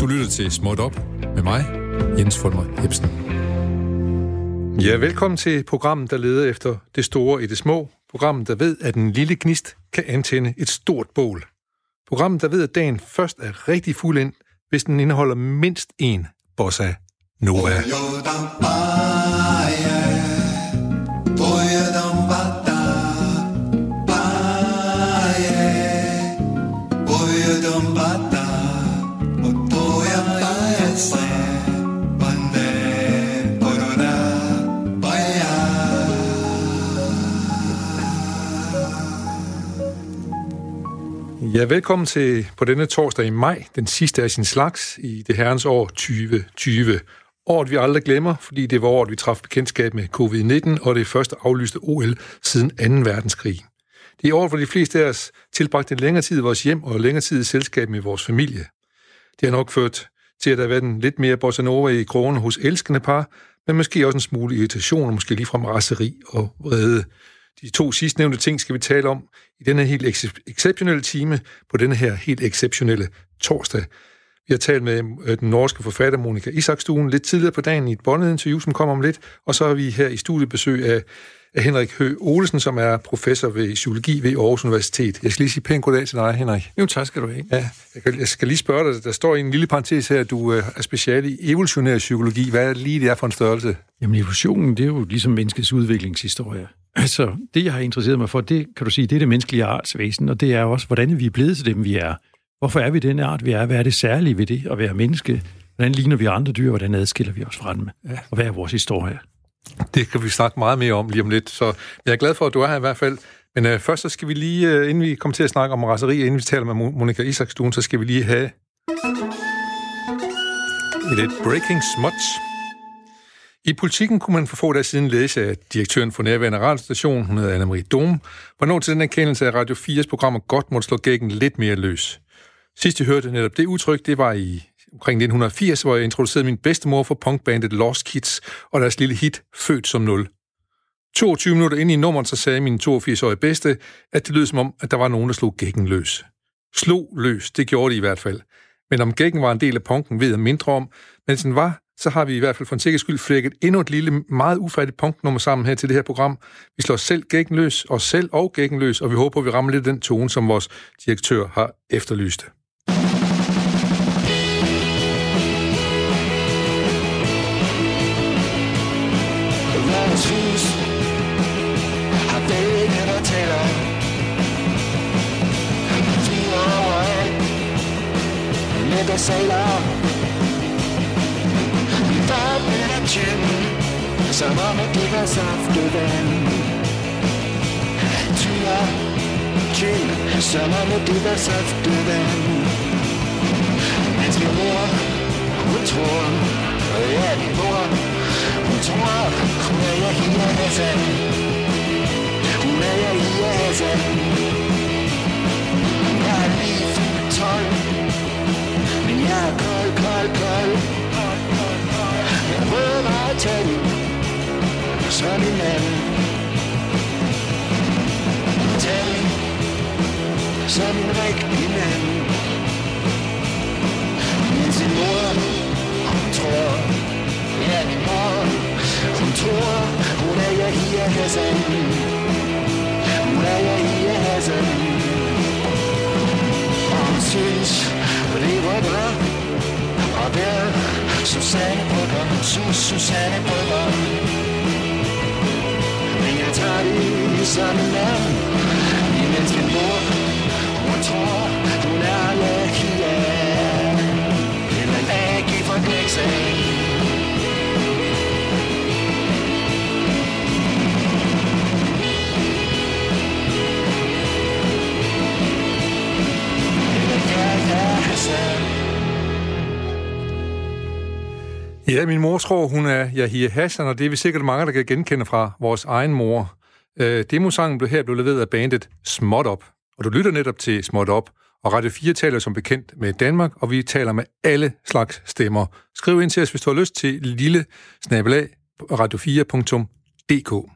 Du lytter til Småt Op med mig, Jens Folmer Jebsen. Ja, velkommen til programmet, der leder efter det store i det små. Programmet, der ved, at en lille gnist kan antænde et stort bål. Programmet, der ved, at dagen først er rigtig fuld ind, hvis den indeholder mindst en bossa nova. Ja, velkommen til på denne torsdag i maj, den sidste af sin slags i det herrens år 2020. Året vi aldrig glemmer, fordi det var året, vi træffede bekendtskab med covid-19 og det første aflyste OL siden 2. verdenskrig. Det er året, hvor de fleste af os tilbragte længere tid i vores hjem og længere tid i selskab med vores familie. Det har nok ført til, at der har været en lidt mere bossa nova i krogen hos elskende par, men måske også en smule irritation og måske ligefrem raseri og vrede. De to sidstnævnte ting skal vi tale om i denne helt ex- exceptionelle time på denne her helt exceptionelle torsdag. Vi har talt med øh, den norske forfatter Monika Isakstuen lidt tidligere på dagen i et båndinterview, som kommer om lidt, og så har vi her i studiet besøg af, af Henrik Høgh Olesen, som er professor ved psykologi ved Aarhus Universitet. Jeg skal lige sige pænt goddag til dig, Henrik. Jo, tak skal du have. Ja, jeg, jeg skal lige spørge dig, der står i en lille parentes her, at du øh, er special i evolutionær psykologi. Hvad er det lige det er for en størrelse? Jamen, evolutionen, det er jo ligesom menneskets udviklingshistorie. Altså, det, jeg har interesseret mig for, det kan du sige, det er det menneskelige artsvæsen, og det er også, hvordan vi er blevet til dem, vi er. Hvorfor er vi den art, vi er? Hvad er det særlige ved det at være menneske? Hvordan ligner vi andre dyr? Hvordan adskiller vi os fra dem? Ja. Og hvad er vores historie? Det kan vi snakke meget mere om lige om lidt, så jeg er glad for, at du er her i hvert fald. Men øh, først så skal vi lige, øh, inden vi kommer til at snakke om raseri, inden vi taler med Monika Isakstuen, så skal vi lige have lidt breaking smuts. I politikken kunne man for få dage siden læse, at direktøren for nærværende radiostation, hun hedder Anna-Marie Dom, var nået til den erkendelse, at Radio 4's programmer godt måtte slå gækken lidt mere løs. Sidst jeg hørte netop det udtryk, det var i omkring 1980, hvor jeg introducerede min bedstemor for punkbandet Lost Kids og deres lille hit Født som Nul. 22 minutter ind i nummeret, så sagde min 82-årige bedste, at det lød som om, at der var nogen, der slog gækken løs. Slog løs, det gjorde de i hvert fald. Men om gækken var en del af punken, ved jeg mindre om, men den var, så har vi i hvert fald for en sikkerheds skyld flækket endnu et lille, meget ufærdigt punktnummer sammen her til det her program. Vi slår selv gækken løs, os selv og gækken løs, og vi håber, at vi rammer lidt den tone, som vores direktør har efterlyst. Sailor Five minute gin Som om at det var saftevand Tyre gin Som om at det var saftevand Mens min mor Hun tror Ja, min mor tror Hun er jeg her Hassan Hun er jeg her Hassan Jeg er lige fyldt 12 men jeg er kold, kold, kold Jeg prøver bare at Som en mand Tag Som en rigtig mand Men sin mor Hun tror Ja, min mor tror Hun er jeg her, Hassan Hun. Er jeg her, Hassan Og hun synes og det var bra Og der Susanne Brygger Sus Susanne Brygger. Men jeg tager det som en mand Imens min mor Hun tror Hun er Lakia Eller Ja, min mor tror, hun er Yahia Hassan, og det er vi sikkert mange, der kan genkende fra vores egen mor. Øh, demosangen blev her blev leveret af bandet Småt Op, og du lytter netop til Småt Op, og Radio 4 taler som bekendt med Danmark, og vi taler med alle slags stemmer. Skriv ind til os, hvis du har lyst til lille snabelag radio4.dk.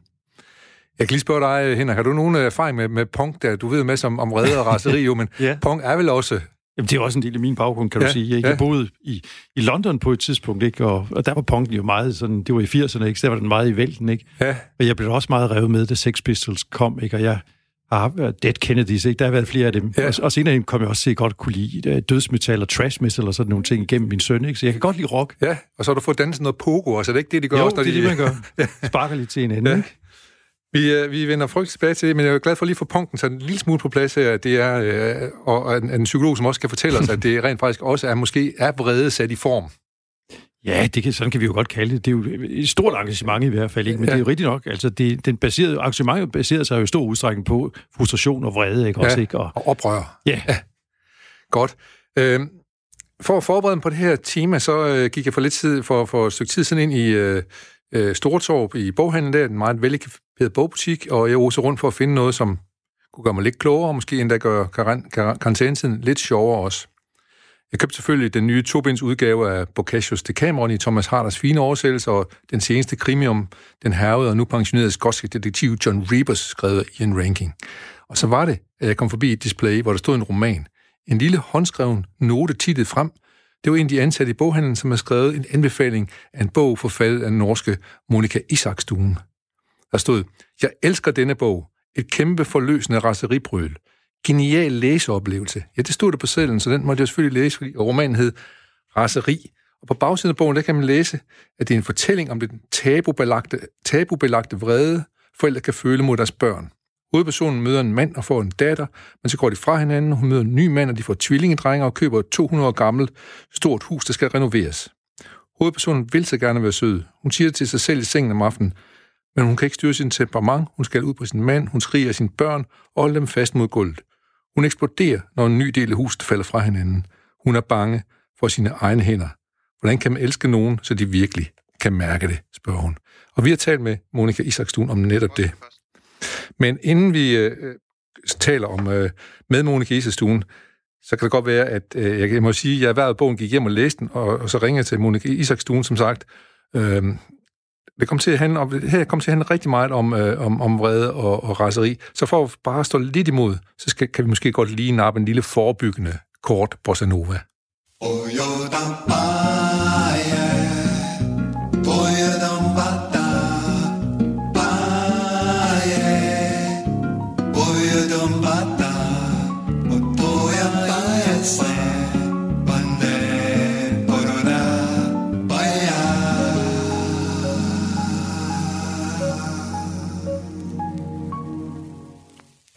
Jeg kan lige spørge dig, Henrik, har du nogen erfaring med, med Pong, der du ved med om, om redder og raseri, jo, men Ja. Pong er vel også... Jamen, det er også en del af min baggrund, kan du Ja, sige. Ikke? ja. Jeg boede i, i London på et tidspunkt, ikke? Og, og der var punken jo meget sådan, det var i 80'erne, ikke? Så der var den meget i vælten, ikke? Ja, Og jeg blev også meget revet med, da Sex Pistols kom, ikke? Og jeg har været Dead Kennedys, ikke? Der har været flere af dem. Ja. Og, og senere kom jeg også til at godt kunne lide øh, dødsmetal og trash metal og sådan nogle ting igennem min søn, ikke? Så jeg kan godt lide rock. ja, og så har du fået danset noget pogo, og så er det ikke det, de gør Jo, også, når det er de... det, man gør. Sparker lidt til en ende, Ja. ikke? Vi, øh, vi vender frygteligt tilbage til det, men jeg er glad for lige at få punkten så en lille smule på plads her. Det er, øh, og en, en psykolog, som også kan fortælle os, at det rent faktisk også er måske er vrede sat i form. Ja, det kan, sådan kan vi jo godt kalde det. Det er jo et stort engagement i hvert fald, ikke? men Ja. ja. det er jo rigtigt nok. Altså, det, den baserede, engagementet baserer sig jo i stor udstrækning på frustration og vrede, ikke? Også, ikke? Og, og oprør. ja, Godt. Øhm, for at forberede mig på det her tema, så øh, gik jeg for lidt tid, for, for et stykke tid siden ind i øh, øh, Stortorp i boghandlen der, en meget Peder bogbutik, og jeg osede rundt for at finde noget, som kunne gøre mig lidt klogere, og måske endda gøre karantænetiden lidt sjovere også. Jeg købte selvfølgelig den nye tobinds udgave af Boccaccios Decameron i Thomas Harders fine oversættelse, og den seneste krimi om den hervede og nu pensionerede skotske detektiv John Rebus, skrevet af Ian Ranking. Og så var det, at jeg kom forbi et display, hvor der stod en roman. En lille håndskreven note titlet frem. Det var en af de ansatte i boghandlen, som havde skrevet en anbefaling af en bog forfattet af den norske Monika Isakstuen. Der stod, jeg elsker denne bog. Et kæmpe forløsende raseribrøl. Genial læseoplevelse. Ja, det stod der på sædlen, så den måtte jeg selvfølgelig læse, fordi romanen hed Raseri. Og på bagsiden af bogen, der kan man læse, at det er en fortælling om den tabubelagte, tabubelagte vrede, forældre kan føle mod deres børn. Hovedpersonen møder en mand og får en datter, men så går de fra hinanden, hun møder en ny mand, og de får tvillingedrenge og køber et 200 år gammelt stort hus, der skal renoveres. Hovedpersonen vil så gerne være sød. Hun siger det til sig selv i sengen om aftenen, men hun kan ikke styre sin temperament, hun skal ud på sin mand, hun skriger sine børn og holder dem fast mod gulvet. Hun eksploderer, når en ny del af huset falder fra hinanden. Hun er bange for sine egne hænder. Hvordan kan man elske nogen, så de virkelig kan mærke det, spørger hun. Og vi har talt med Monika Isakstuen om netop det. Men inden vi øh, øh taler om øh, med Monika Isakstuen, så kan det godt være, at øh, jeg, må sige, at jeg været bogen, gik hjem og læste den, og, og så ringede jeg til Monika Isakstuen, som sagt. Øh, det kom til at handle om, her kom til at handle rigtig meget om, øh, om, om vrede og, og raseri. Så for at bare stå lidt imod, så skal, kan vi måske godt lige nappe en lille forebyggende kort bossa nova.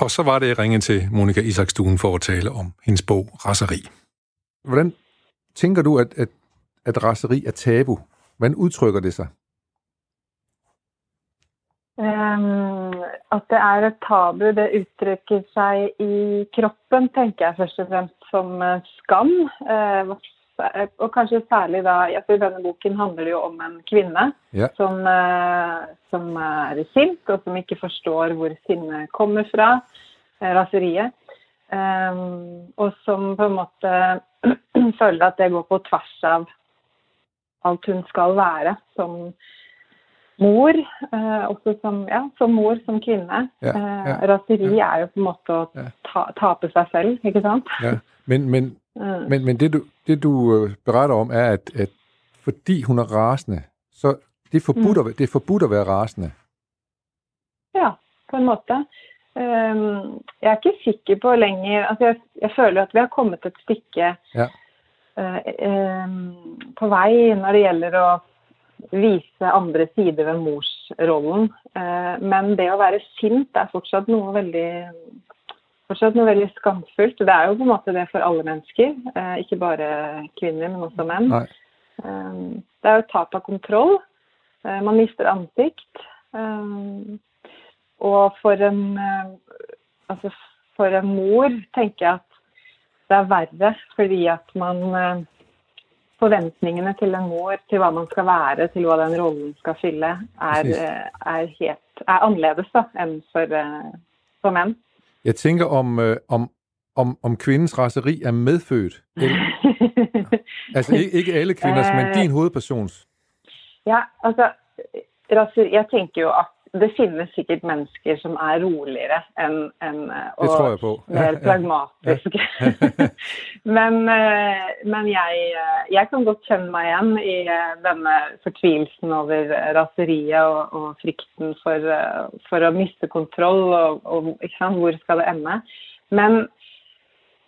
Og så var det, jeg ringede til Monika Isakstuen for at tale om hendes bog Raseri. Hvordan tænker du, at, at, at raseri er tabu? Hvordan udtrykker det sig? Ehm, at det er et tabu, det uttrykker sig i kroppen, tænker jeg først og fremst som øh, skam. Eh, og kanskje særlig da, jeg tror denne boken handler jo om en kvinde Ja. som, eh, som er sint, og som ikke forstår hvor sinne kommer fra, eh, raseriet. Ehm, og som på en måte føler at det går på tvers av alt hun skal være som mor, eh, også som, ja, som mor, som kvinne. Ja, Eh, ja, raseri er jo på en måte å Ja. ta, tape seg selv, ikke sant? Ja. Men, men, Mm. men, men det, du, det, du øh, beretter om, er, at, at fordi hun er rasende, så det er, forbudt at, det er forbudt at være rasende. Ja, på en måte. Ehm, jeg er ikke sikker på lenger altså jeg, jeg føler at vi har kommet et stykke Ja. eh, ehm, på vei når det gjelder å vise andre sider ved morsrollen. Eh, men det å være sint er fortsatt noe veldig fortsatt noe veldig skamfullt. Det er jo på en måte det for alle mennesker, eh, ikke bare kvinner, men også menn. Nej. Um, Det er jo tap av kontroll. Eh, Man mister ansikt. Um, Og for en, eh, altså for en mor tenker jeg at det er verre, fordi at man eh, Forventningene til en mor, til hva man skal være, til hva den rollen skal fylle, er, eh, er, helt, er annerledes da, enn for, eh, for menn. Jeg tænker om, øh, om, om, om kvindens raseri er medfødt. Eller, altså ikke, ikke alle kvinders, men Øh. din hovedpersons. Ja, altså raseri, Jeg tenker jo at det finnes sikkert mennesker som er roligere enn tror og mer pragmatiske. men eh, men jeg, eh, jeg kan godt kjenne meg igjen i eh, denne fortvilelsen over raseriet og, og frykten for, for å miste kontroll og, og ikke sant, hvor skal det ende. Men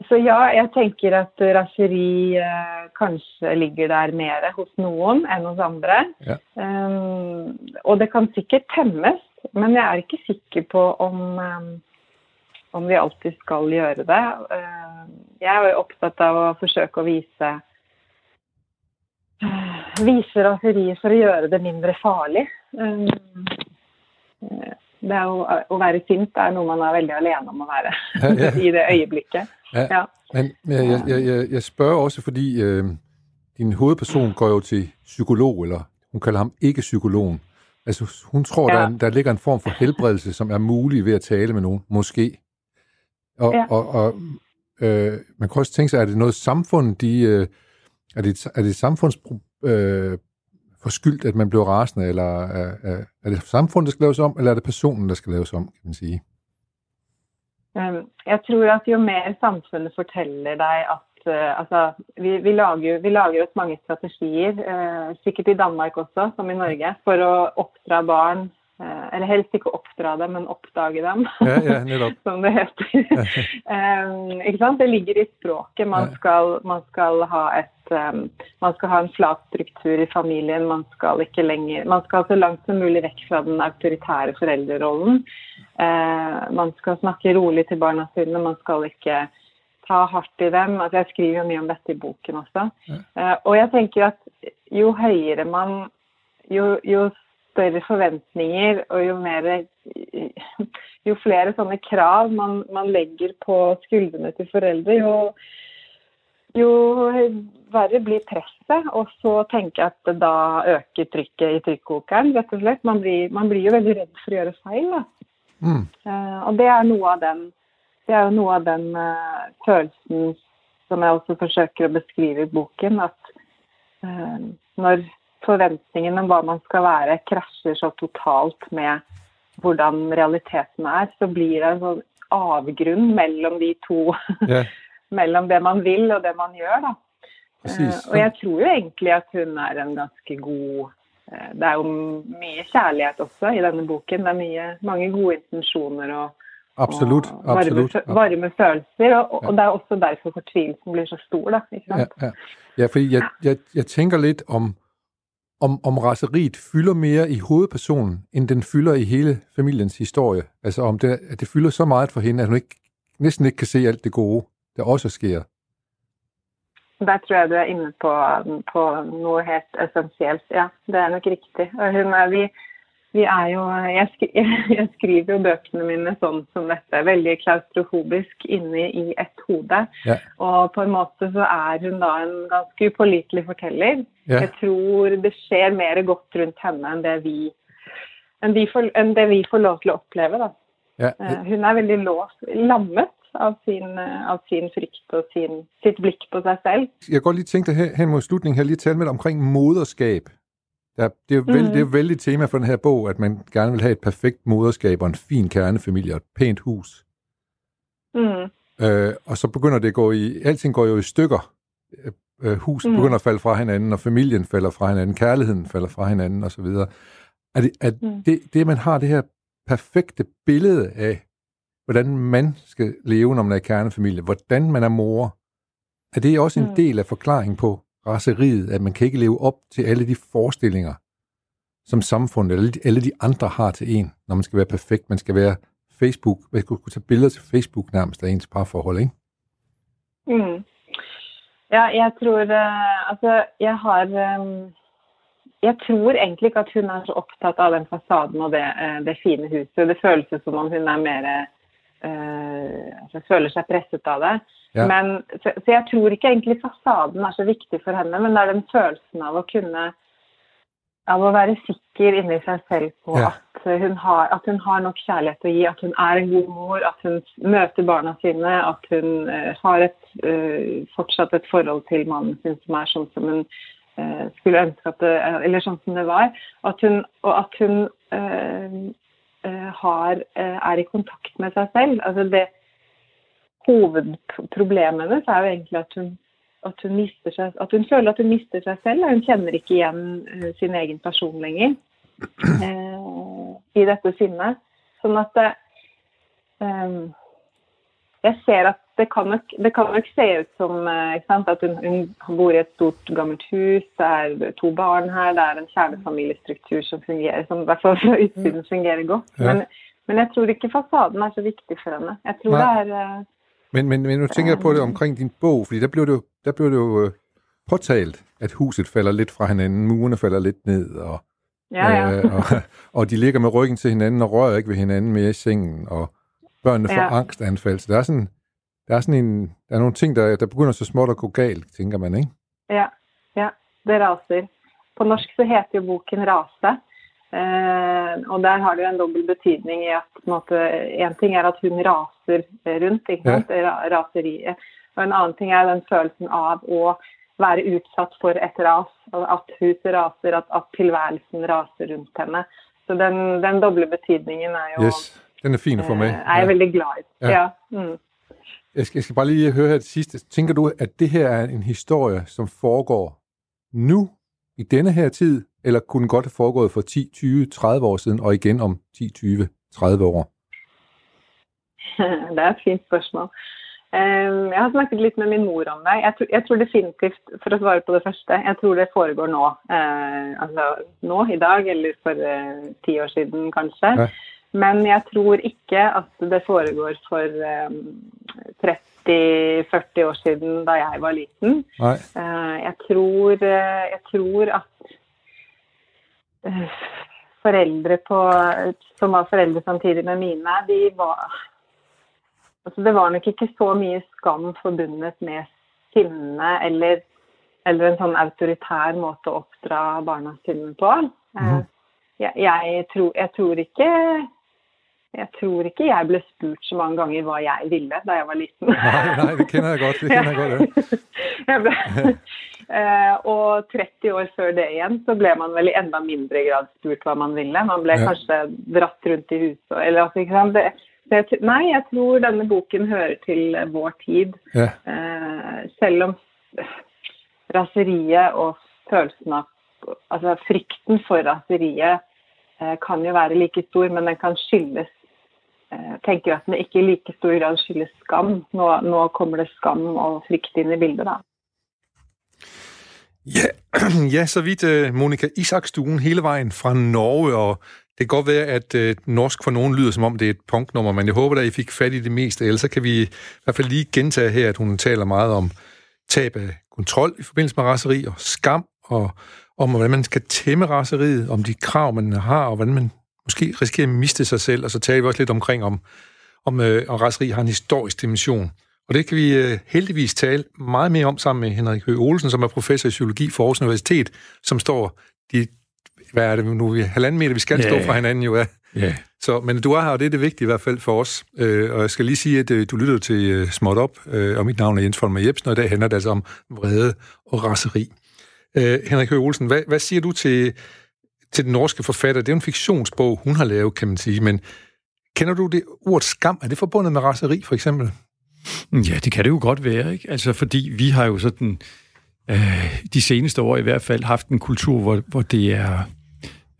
så ja, jeg tenker at raseri eh, kanskje ligger der mer hos noen enn hos andre. Ja. Um, og det kan sikkert temmes, men jeg er ikke sikker på om, um, om vi alltid skal gjøre det. Uh, jeg er jo opptatt av å forsøke å vise vise raseriet for å gjøre det mindre farlig. Um, det jo, å være sint er noe man er veldig alene om å være i det øyeblikket. Ja. Ja. Men jeg, jeg, jeg, jeg spørger også, fordi øh, din hovedperson går jo til psykolog, eller hun kalder ham ikke psykologen. Altså, hun tror, Ja. der, der ligger en form for helbredelse, som er mulig ved at tale med nogen, måske. Og, Ja. og, og øh, man kan også tænke sig, er det noget samfund, de, øh, er det, er det samfunds øh, forskyldt, at man bliver rasende, eller er, er, er det samfundet, der skal laves om, eller er det personen, der skal laves om, kan man sige? Ehm, jeg tror at jo mer samfunnet forteller deg at uh, altså, vi, vi, lager, vi lager oss mange strategier, uh, sikkert i Danmark også, som i Norge, for å oppdra barn uh, eller helst ikke oppdra dem, men oppdage dem. Ja, ja, som det heter. um, ikke sant? Det ligger i språket. Man skal, man skal ha et um, man skal ha en flat struktur i familien. Man skal ikke lenger Man skal så langt som mulig vekk fra den autoritære foreldrerollen. Eh, man skal snakke rolig til barna sine. Man skal ikke ta hardt i dem. Altså, jeg skriver jo mye om dette i boken også. Eh, og jeg tenker at jo høyere man jo, jo større forventninger og jo mer jo flere sånne krav man, man legger på skuldrene til foreldre, jo, jo verre blir presset. Og så tenker jeg at da øker trykket i trykkokeren, rett og slett. Man blir, man blir jo veldig redd for å gjøre feil. Da. Mm. Eh, og det er noe av den, det er jo noe av den eh, følelsen som jeg også forsøker å beskrive i boken, at eh, når forventningen om hva man skal være, krasjer så totalt med hvordan realiteten er, så blir det en sånn avgrunn mellom de to Ja, mellom det man vil og det man gjør. Da. præcis. Eh, og jeg tror jo egentlig at hun er en ganske god eh, Det er jo mye kjærlighet også i denne boken. Det er mye, mange gode intensjoner og, Absolut, og varme, absolut. varme følelser. Og, og, og det er også derfor fortvilelsen blir så stor. Da, ikke Ja, sant? ja. ja fordi jeg, jeg, jeg tænker lidt om, om, om raseriet fylder mere i hovedpersonen, end den fylder i hele familiens historie. Altså om det, at det fylder så meget for hende, at hun ikke, næsten ikke kan se alt det gode, der også sker. Der tror jeg du er inde på, på noget helt altså, essentielt. Ja, det er nok rigtigt. Og hun er, vi, vi er jo jeg, skri, jeg skriver jo bøkene mine sånn som dette, veldig klaustrofobisk inne i ett hode. Ja. Og på en måte så er hun da en ganske upålitelig forteller. Ja. Jeg tror det skjer mer godt rundt henne enn det vi, enn vi får, enn det vi får lov til å oppleve. Da. Ja, Eh, Hun er veldig låst, lammet av sin, eh, av sin frykt og sin, sitt blikk på seg selv. jeg kan godt lige tænke dig hen, hen mod slutningen her, lige tale med dig omkring moderskab. Der, det, er jo vældig, Mhm. det er jo vældig tema for den her bog, at man gerne vil have et perfekt moderskab og en fin kernefamilie og et pænt hus. Mm. Øh, og så begynder det at gå i, alting går jo i stykker. Øh, øh, huset mm. Mm. begynder at falde fra hinanden, og familien falder fra hinanden, kærligheden falder fra hinanden osv. Er det, er Mm. det, det, man har det her perfekte billede af, hvordan man skal leve, når man er kernefamilie, hvordan man er mor, er det også en Mm. del af forklaringen på raseriet, at man kan ikke leve op til alle de forestillinger, som samfundet eller de- alle de andre har til en, når man skal være perfekt. Man skal være Facebook, man skal kunne tage billeder til Facebook nærmest af ens parforhold, ikke? Mm. Ja, jeg tror eh, Altså, jeg har eh, Jeg tror egentlig ikke at hun er så optaget af den fasaden og det, eh, det fine huset. Det føles som om hun er mere, eh, altså føler sig presset av det. Ja. Men, så, så jeg tror ikke egentlig fasaden er så viktig for henne, men det er den følelsen av å kunne av å være sikker inni seg selv på Ja. at, hun har, at hun har nok kjærlighet å gi, at hun er en god mor, at hun møter barna sine, at hun eh, har et, eh, fortsatt et forhold til mannen sin som er sånn som hun eh, skulle ønske at det Eller sånn som det var. At hun, og at hun eh, har, eh, er i kontakt med seg selv. Altså det Hovedproblemet hennes er jo egentlig at hun, at hun mister seg At hun føler at hun mister seg selv. Hun kjenner ikke igjen eh, sin egen person lenger eh, i dette sinnet. Sånn at det, eh, jeg ser at det kan nok, det kan nok se ut som ikke sant, at hun, hun bor i et stort, gammelt hus, det er to barn her, det er en kjernefamiliestruktur som fungerer, som i hvert fall fra utsiden fungerer godt. Ja. Men, men jeg tror ikke fasaden er så viktig for henne. Jeg tror Nej. det er Men, men, men nu tænker jeg på det omkring din bog, fordi der blev det jo, der blev det jo øh, påtalt, at huset falder lidt fra hinanden, murene falder lidt ned, og, Ja, ja. øh, og, og de ligger med ryggen til hinanden og rører ikke ved hinanden mere i sengen, og børnene får Ja. angstanfald. Så der er sådan, der er sådan en, der er nogle ting, der, der begynder så småt at gå galt, tænker man, ikke? Ja, ja, det raser. På norsk så heter jo boken Rase. Eh, og der har det jo en dobbel betydning i at på en, måte, en ting er at hun raser rundt, ikke sant? Ra- raseriet. Og en annen ting er den følelsen av å være utsatt for et ras. At huset raser, at, at tilværelsen raser rundt henne. Så den, den doble betydningen er jo Yes, den er fin at få med. eh, er jeg veldig glad i. Ja. Ja. Mm. Jeg skal, jeg skal bare lige høre her til sidste. Tænker du, at det her er en historie, som foregår nu, i denne her tid, eller kunne den godt have foregået for 10, 20, 30 år siden, og igen om 10, 20, 30 år? Det er et fint spørsmål. Eh, Jeg har snakket litt med min mor om det. Jeg tror, jeg tror definitivt, for å svare på det første, jeg tror det foregår nå. Eh, altså nå i dag, eller for eh, ti år siden kanskje. Ja. Men jeg tror ikke at det foregår for eh, 30-40 år siden da jeg var liten. Eh, jeg, tror, eh, jeg tror at eh, foreldre på, som var foreldre samtidig med mine, de var altså Det var nok ikke så mye skam forbundet med sinne eller, eller en sånn autoritær måte å oppdra barna sine på. Eh, jeg, jeg, tror, jeg tror ikke jeg tror ikke jeg ble spurt så mange ganger hva jeg ville da jeg var liten. Nej, nej, det kender jeg godt. Det kender jeg godt. Jeg ble, eh, og 30 år før det igjen så ble man vel i enda mindre grad spurt hva man ville. Man ble Ja. kanskje dratt rundt i huset. Eller, altså, ikke sant? Det, jeg, nei, jeg tror denne boken hører til vår tid. ja. Eh, selv om raseriet og følelsen av Altså frykten for raseriet eh, kan jo være like stor, men den kan skyldes eh, tenker at den ikke i like stor grad skyldes skam. Nå, nå kommer det skam og frykt inn i bildet, da. Ja, ja, så vidt uh, Monika Isakstuen hele vejen fra Norge, og det kan godt være, at øh, norsk for nogen lyder som om det er et punknummer, men jeg håber da, I fik fat i det meste. Ellers så kan vi i hvert fald lige gentage her, at hun taler meget om tab af kontrol i forbindelse med raseri og skam, og om hvordan man skal tæmme raseriet, om de krav, man har, og hvordan man måske risikerer at miste sig selv, og så taler vi også lidt omkring, om, om, øh, om raseri har en historisk dimension. Og det kan vi øh, heldigvis tale meget mere om sammen med Henrik Høgh Olsen, som er professor i psykologi for Aarhus Universitet, som står de, hvad er det nu, vi halvanden meter, vi skal Ja. stå fra hinanden jo, ja. Ja. Så, men du er her, og det er det vigtige i hvert fald for os. Øh, og jeg skal lige sige, at øh, du lytter til øh, Småt Op, øh, og mit navn er Jens Folmer Jebsen, og i dag handler det altså om vrede og raseri. Øh, Henrik Høgh Olsen, hvad, hvad siger du til, til den norske forfatter? Det er jo en fiktionsbog, hun har lavet, kan man sige, men kender du det ord skam? Er det forbundet med raseri, for eksempel? Ja, det kan det jo godt være, ikke? Altså, fordi vi har jo sådan øh, de seneste år i hvert fald haft en kultur, hvor, hvor det er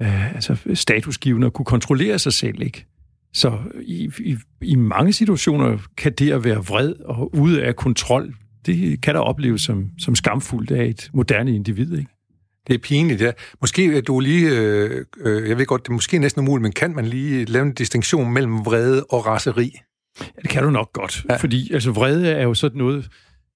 øh, altså statusgivende at kunne kontrollere sig selv, ikke? Så i, i, i mange situationer kan det at være vred og ude af kontrol, det kan der opleves som, som skamfuldt af et moderne individ, ikke? Det er pinligt, ja. Måske er du lige, øh, øh, jeg ved godt, det er måske næsten umuligt, men kan man lige lave en distinktion mellem vrede og raseri? Ja, det kan du nok godt, ja. fordi altså, vrede er jo sådan noget,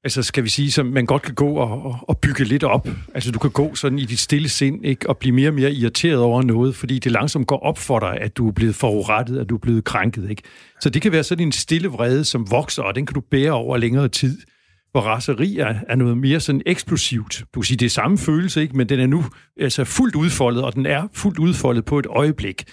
altså skal vi sige, som man godt kan gå og, og, bygge lidt op. Altså du kan gå sådan i dit stille sind, ikke, og blive mere og mere irriteret over noget, fordi det langsomt går op for dig, at du er blevet forurettet, at du er blevet krænket, ikke? Så det kan være sådan en stille vrede, som vokser, og den kan du bære over længere tid. Hvor raseri er, er noget mere sådan eksplosivt. Du kan sige, det er samme følelse, ikke? men den er nu altså fuldt udfoldet, og den er fuldt udfoldet på et øjeblik.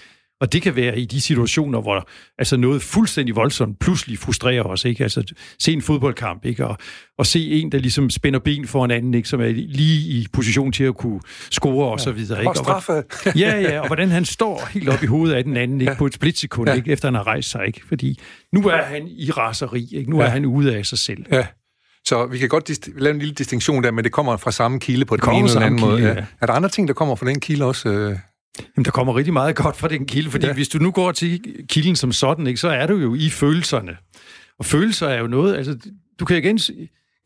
Og det kan være i de situationer, hvor altså noget fuldstændig voldsomt pludselig frustrerer os. Ikke? Altså se en fodboldkamp, ikke? Og, og se en, der ligesom spænder ben for en anden, ikke? som er lige i position til at kunne score og så videre. Ikke? Og straffe. Og, ja, ja, og hvordan han står helt op i hovedet af den anden, ikke? på et splitsekund, Ja. ikke? efter han har rejst sig. Ikke? Fordi nu er han i raseri, ikke? nu er Ja. han ude af sig selv. Ja. Så vi kan godt lave en lille distinktion der, men det kommer fra samme kilde på den ene eller anden måde. kilde, Ja. ja. Er der andre ting, der kommer fra den kilde også? Øh? Jamen, der kommer rigtig meget godt fra den kilde, fordi Ja. hvis du nu går til kilden som sådan, ikke, så er du jo i følelserne. Og følelser er jo noget, altså du kan igen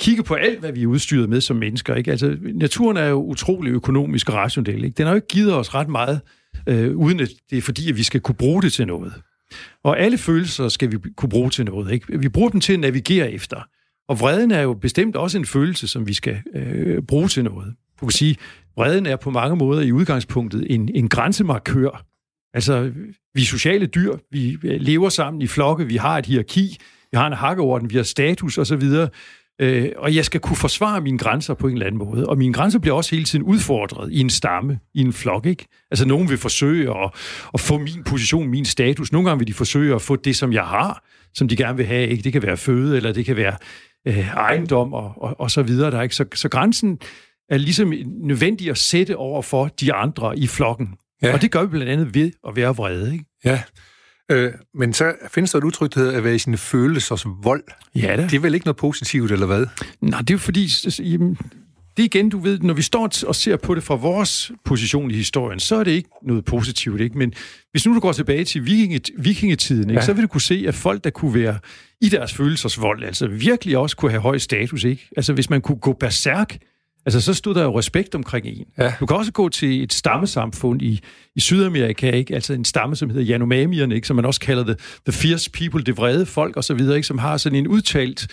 kigge på alt, hvad vi er udstyret med som mennesker. Ikke? Altså, naturen er jo utrolig økonomisk og rationel. Ikke? Den har jo ikke givet os ret meget, øh, uden at det er fordi, at vi skal kunne bruge det til noget. Og alle følelser skal vi kunne bruge til noget. Ikke? Vi bruger dem til at navigere efter. Og vreden er jo bestemt også en følelse, som vi skal øh, bruge til noget. Du kan sige, vreden er på mange måder i udgangspunktet en, en grænsemarkør. Altså, vi er sociale dyr, vi øh, lever sammen i flokke, vi har et hierarki, vi har en hakkeorden, vi har status osv., øh, og jeg skal kunne forsvare mine grænser på en eller anden måde. Og mine grænser bliver også hele tiden udfordret i en stamme, i en flok, ikke? Altså, nogen vil forsøge at, at få min position, min status. Nogle gange vil de forsøge at få det, som jeg har, som de gerne vil have, ikke? Det kan være føde, eller det kan være øh, ejendom og, og, og så videre. Der, ikke? Så, så grænsen er ligesom nødvendig at sætte over for de andre i flokken. Ja. Og det gør vi blandt andet ved at være vrede. Ikke? Ja. Øh, men så findes der et udtryk, der hedder at være i sine følelsers vold. Ja da. Det er vel ikke noget positivt, eller hvad? Nej, det er jo fordi, jamen, det igen, du ved, når vi står og ser på det fra vores position i historien, så er det ikke noget positivt, ikke? Men hvis nu du går tilbage til vikinge, vikingetiden, ikke, Ja. så vil du kunne se, at folk, der kunne være i deres følelsers vold, altså virkelig også kunne have høj status, ikke? Altså hvis man kunne gå berserk, altså så stod der jo respekt omkring en. Ja. Du kan også gå til et stammesamfund i, i Sydamerika, ikke? altså en stamme, som hedder Yanomamierne, ikke? som man også kalder det, the fierce people, det vrede folk osv., ikke? som har sådan en udtalt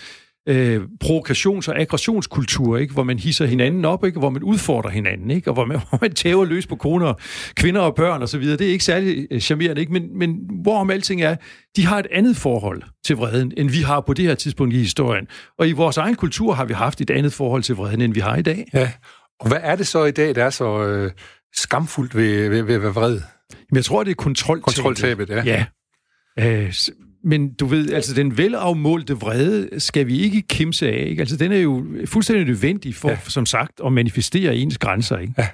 øh, provokations- og aggressionskultur, ikke? hvor man hisser hinanden op, ikke? hvor man udfordrer hinanden, ikke? og hvor man, hvor man tæver løs på koner, kvinder og børn osv. Det er ikke særlig øh, charmerende, ikke? Men, men hvorom alting er, de har et andet forhold til vreden, end vi har på det her tidspunkt i historien. Og i vores egen kultur har vi haft et andet forhold til vreden, end vi har i dag. Ja. Og hvad er det så i dag, der er så øh, skamfuldt ved, ved, ved at være vred? Men jeg tror, det er kontroltabet. Kontroltabet, ja. Ja. Øh, men du ved, altså den velafmålte vrede skal vi ikke kimse af. Ikke? Altså den er jo fuldstændig nødvendig for, Ja. som sagt, at manifestere ens grænser. Ikke? Ja.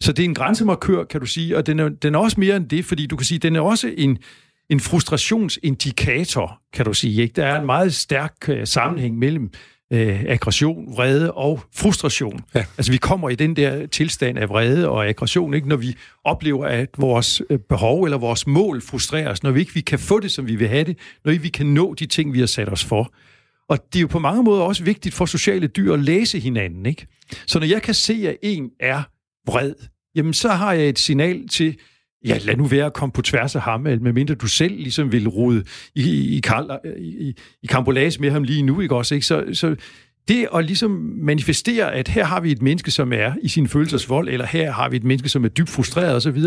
Så det er en grænsemarkør, kan du sige, og den er, den er også mere end det, fordi du kan sige, den er også en, en frustrationsindikator, kan du sige. Ikke? Der er en meget stærk øh, sammenhæng mellem øh, aggression, vrede og frustration. Ja. Altså vi kommer i den der tilstand af vrede og aggression, ikke? når vi oplever, at vores øh, behov eller vores mål frustreres, når vi ikke vi kan få det, som vi vil have det, når ikke vi kan nå de ting, vi har sat os for. Og det er jo på mange måder også vigtigt for sociale dyr at læse hinanden. Ikke? Så når jeg kan se, at en er vred, jamen så har jeg et signal til, ja, lad nu være at komme på tværs af ham, medmindre du selv ligesom vil rode i, i, Karl, i, i, i kambolage med ham lige nu, ikke også? Ikke? Så, så det at ligesom manifestere, at her har vi et menneske, som er i sin følelsesvold, eller her har vi et menneske, som er dybt frustreret osv.,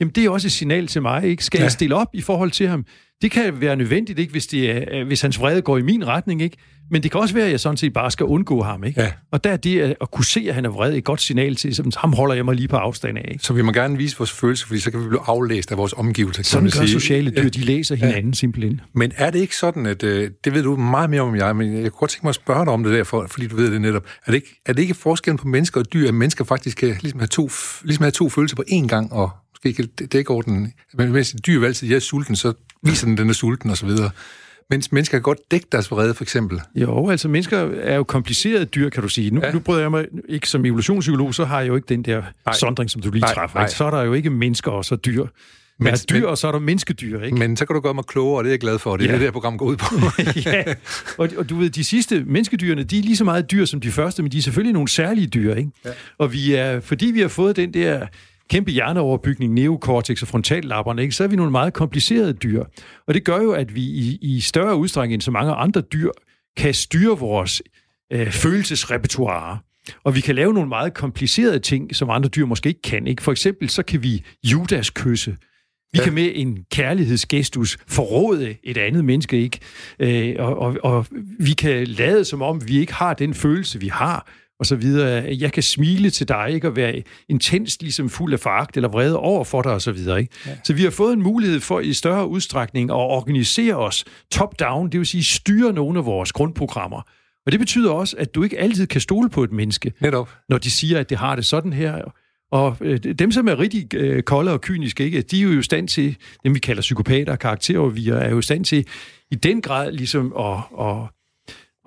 jamen det er også et signal til mig, ikke? Skal Ja. ja. jeg stille op i forhold til ham? Det kan være nødvendigt, ikke, hvis, det er, øh, hvis hans vrede går i min retning, ikke? Men det kan også være, at jeg sådan set bare skal undgå ham, ikke? Ja. Og der er det at at kunne se, at han er vred, et godt signal til, som ham holder jeg mig lige på afstand af, ikke? Så vi må gerne vise vores følelser, fordi så kan vi blive aflæst af vores omgivelser. Sådan gør sige. sociale dyr, de læser hinanden ja. simpelthen. Men er det ikke sådan, at øh, det ved du meget mere om jeg, men jeg kunne godt tænke mig at spørge dig om det der, for, fordi du ved det netop. Er det ikke, er det ikke forskellen på mennesker og dyr, at mennesker faktisk kan ligesom have to, ligesom have to følelser på én gang, og måske det dække over den, men hvis et dyr vil altid, jeg er sulten, så viser den, den er sulten og så videre. Mens mennesker kan godt dække deres vrede, for eksempel. Jo, altså mennesker er jo komplicerede dyr, kan du sige. Nu, Ja. nu bryder jeg mig ikke som evolutionspsykolog, så har jeg jo ikke den der Nej. sondring, som du lige Nej, træffer. nej. Så er der jo ikke mennesker og så dyr. Men- der er dyr, men- og så er der menneskedyr, ikke? Men så kan du gøre mig klogere, og det er jeg glad for, det er Ja. det, det her program går ud på. ja, og, og du ved, de sidste menneskedyrene, de er lige så meget dyr som de første, men de er selvfølgelig nogle særlige dyr, ikke? Ja. Og vi er, fordi vi har fået den der kæmpe hjerneoverbygning, neokortex og frontallapperne, ikke, så er vi nogle meget komplicerede dyr. Og det gør jo, at vi i, i større udstrækning end så mange andre dyr kan styre vores øh, følelsesrepertoire. Og vi kan lave nogle meget komplicerede ting, som andre dyr måske ikke kan. Ikke? For eksempel så kan vi Judas kysse. Vi Ja. kan med en kærlighedsgestus forråde et andet menneske, ikke? Øh, og, og, og vi kan lade som om, vi ikke har den følelse, vi har. Og så videre. Jeg kan smile til dig, ikke? Og være intens, ligesom fuld af foragt eller vrede over for dig, og så videre, ikke? Ja. Så vi har fået en mulighed for i større udstrækning at organisere os top-down, det vil sige styre nogle af vores grundprogrammer. Og det betyder også, at du ikke altid kan stole på et menneske, Netop. når de siger, at det har det sådan her. Og øh, dem, som er rigtig øh, kolde og kyniske, ikke, de er jo i stand til, dem vi kalder psykopater og karakteroverviger, er jo i stand til i den grad ligesom at, at,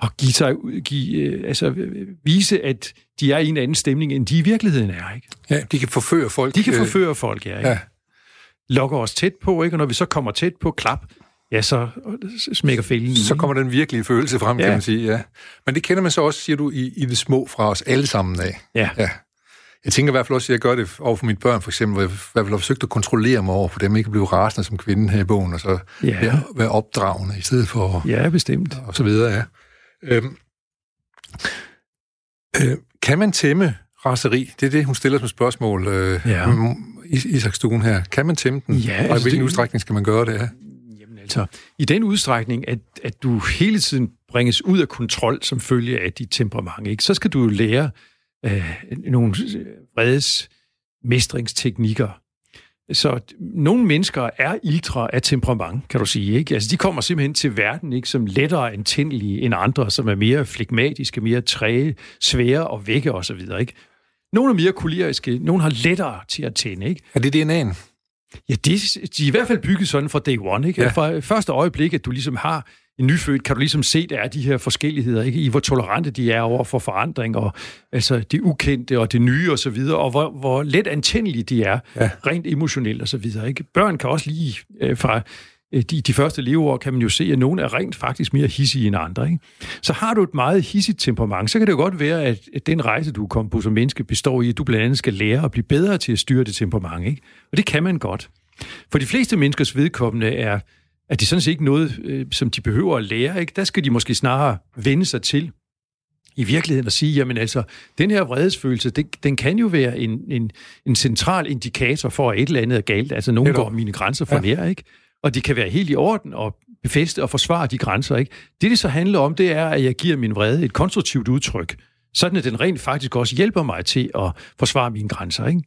at give sig, give, øh, altså, øh, vise, at de er i en anden stemning, end de i virkeligheden er. Ikke? Ja, de kan forføre folk. De kan øh, forføre folk, ja. Ikke? Ja. Lokker os tæt på, ikke? og når vi så kommer tæt på klap, ja, så smækker fælden i. Så kommer den virkelige følelse frem. Ja. kan man sige. Ja. Men det kender man så også, siger du, i, i det små fra os alle sammen af. Ja. Ja. Jeg tænker i hvert fald også, at jeg gør det over for mine børn, for eksempel, hvor jeg i hvert fald har forsøgt at kontrollere mig over for dem, ikke at blive rasende som kvinde her i bogen, og så Ja. være, være opdragende i stedet for, Ja, bestemt. og så videre, ja. Øhm, øh, kan man tæmme raseri? Det er det, hun stiller som spørgsmål, øh, Ja. Is- Isak Stuen her. Kan man tæmme den? Ja, og i altså hvilken det- udstrækning skal man gøre det? Ja? Jamen altså, i den udstrækning, at, at du hele tiden bringes ud af kontrol som følge af dit temperament, ikke? så skal du jo lære øh, nogle vredes mestringsteknikker. Så nogle mennesker er ildre af temperament, kan du sige. Ikke? Altså, de kommer simpelthen til verden ikke som lettere antændelige end andre, som er mere flegmatiske, mere træge, svære at vække osv. Ikke? Nogle er mere koleriske, nogle har lettere til at tænde. Ikke? Er det DNA'en? Ja, de, de er i hvert fald bygget sådan fra day one. Ikke? Ja. Ja. Fra første øjeblik, at du ligesom har en nyfødt, kan du ligesom se, der er de her forskelligheder, ikke? i hvor tolerante de er over for forandring, og altså det ukendte og det nye og så videre, og hvor, hvor let antændelige de er, Ja. rent emotionelt og så videre. Ikke? Børn kan også lige øh, fra øh, de, de første leveår, kan man jo se, at nogen er rent faktisk mere hissige end andre. Ikke? Så har du et meget hissigt temperament, så kan det jo godt være, at, at den rejse, du er kommet på som menneske, består i, at du blandt andet skal lære at blive bedre til at styre det temperament. Ikke? Og det kan man godt. For de fleste menneskers vedkommende er, at det sådan set ikke noget, øh, som de behøver at lære. Ikke? Der skal de måske snarere vende sig til i virkeligheden at sige, jamen altså, den her vredesfølelse, det, den kan jo være en, en, en central indikator for, at et eller andet er galt. Altså, nogen går mine grænser for ja. nær, ikke? Og det kan være helt i orden og befæste og forsvare de grænser, ikke? Det, det så handler om, det er, at jeg giver min vrede et konstruktivt udtryk, sådan at den rent faktisk også hjælper mig til at forsvare mine grænser, ikke?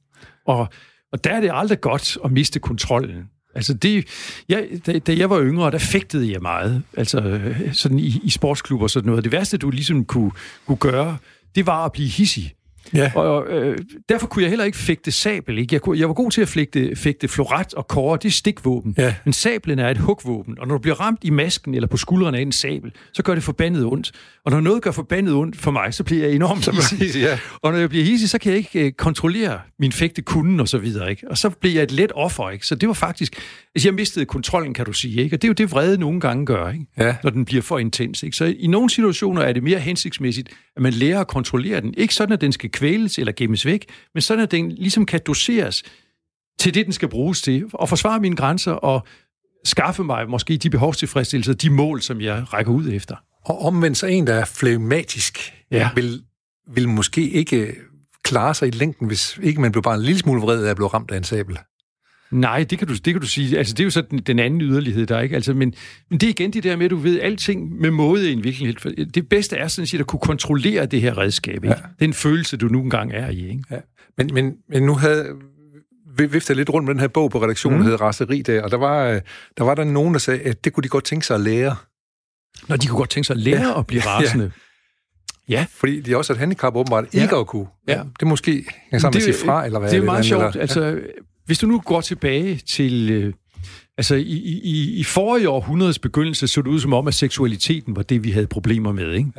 Og, og der er det aldrig godt at miste kontrollen. Altså det, jeg, da, da jeg var yngre, der fægtede jeg meget, altså øh, sådan i, i sportsklubber og sådan noget. Det værste, du ligesom kunne, kunne gøre, det var at blive hissig. Ja. Og øh, derfor kunne jeg heller ikke fægte sabel. Ikke? Jeg, kunne, jeg var god til at fægte, fægte floret og kåre, det er stikvåben. Ja. Men sablen er et hugvåben, og når du bliver ramt i masken eller på skuldrene af en sabel, så gør det forbandet ondt. Og når noget gør forbandet ondt for mig, så bliver jeg enormt hissig. ja. Og når jeg bliver hissig, så kan jeg ikke øh, kontrollere min fægte kunden og så videre. Ikke? Og så bliver jeg et let offer. Ikke? Så det var faktisk... Altså, jeg mistede kontrollen, kan du sige. Ikke? Og det er jo det, vrede nogle gange gør, ikke? Ja. når den bliver for intens. Ikke? Så i nogle situationer er det mere hensigtsmæssigt, at man lærer at kontrollere den. Ikke sådan, at den skal kvæles eller gemmes væk, men sådan, at den ligesom kan doseres til det, den skal bruges til. Og forsvare mine grænser og skaffe mig måske de behovstilfredsstillelser, de mål, som jeg rækker ud efter. Og omvendt så en, der er flegmatisk, Ja. vil, vil måske ikke klare sig i længden, hvis ikke man blev bare en lille smule vred af at blive ramt af en sabel. Nej, det kan du, det kan du sige. Altså, det er jo så den, den anden yderlighed, der er, ikke? Altså, men, men det er igen det der med, at du ved alting med måde i en virkelighed. Det bedste er sådan set at kunne kontrollere det her redskab. Ikke? Ja. Den følelse, du nu engang er i. Ikke? Ja. Men, men, men nu havde vi viftet lidt rundt med den her bog på redaktionen, mm. der hed Raseri der, og der var, øh, der var der nogen, der sagde, at det kunne de godt tænke sig at lære, Når de kunne godt tænke sig at lære Ja. at blive rasende. Ja. fordi de også har et handicap åbenbart ikke at kunne. Ja. Det er måske hænger sammen med at sige fra, eller hvad? Det er eller meget andet, sjovt. Eller, Altså, hvis du nu går tilbage til... Øh, altså, i, i, i- forrige århundredes begyndelse så det ud som om, at seksualiteten var det, vi havde problemer med, ikke?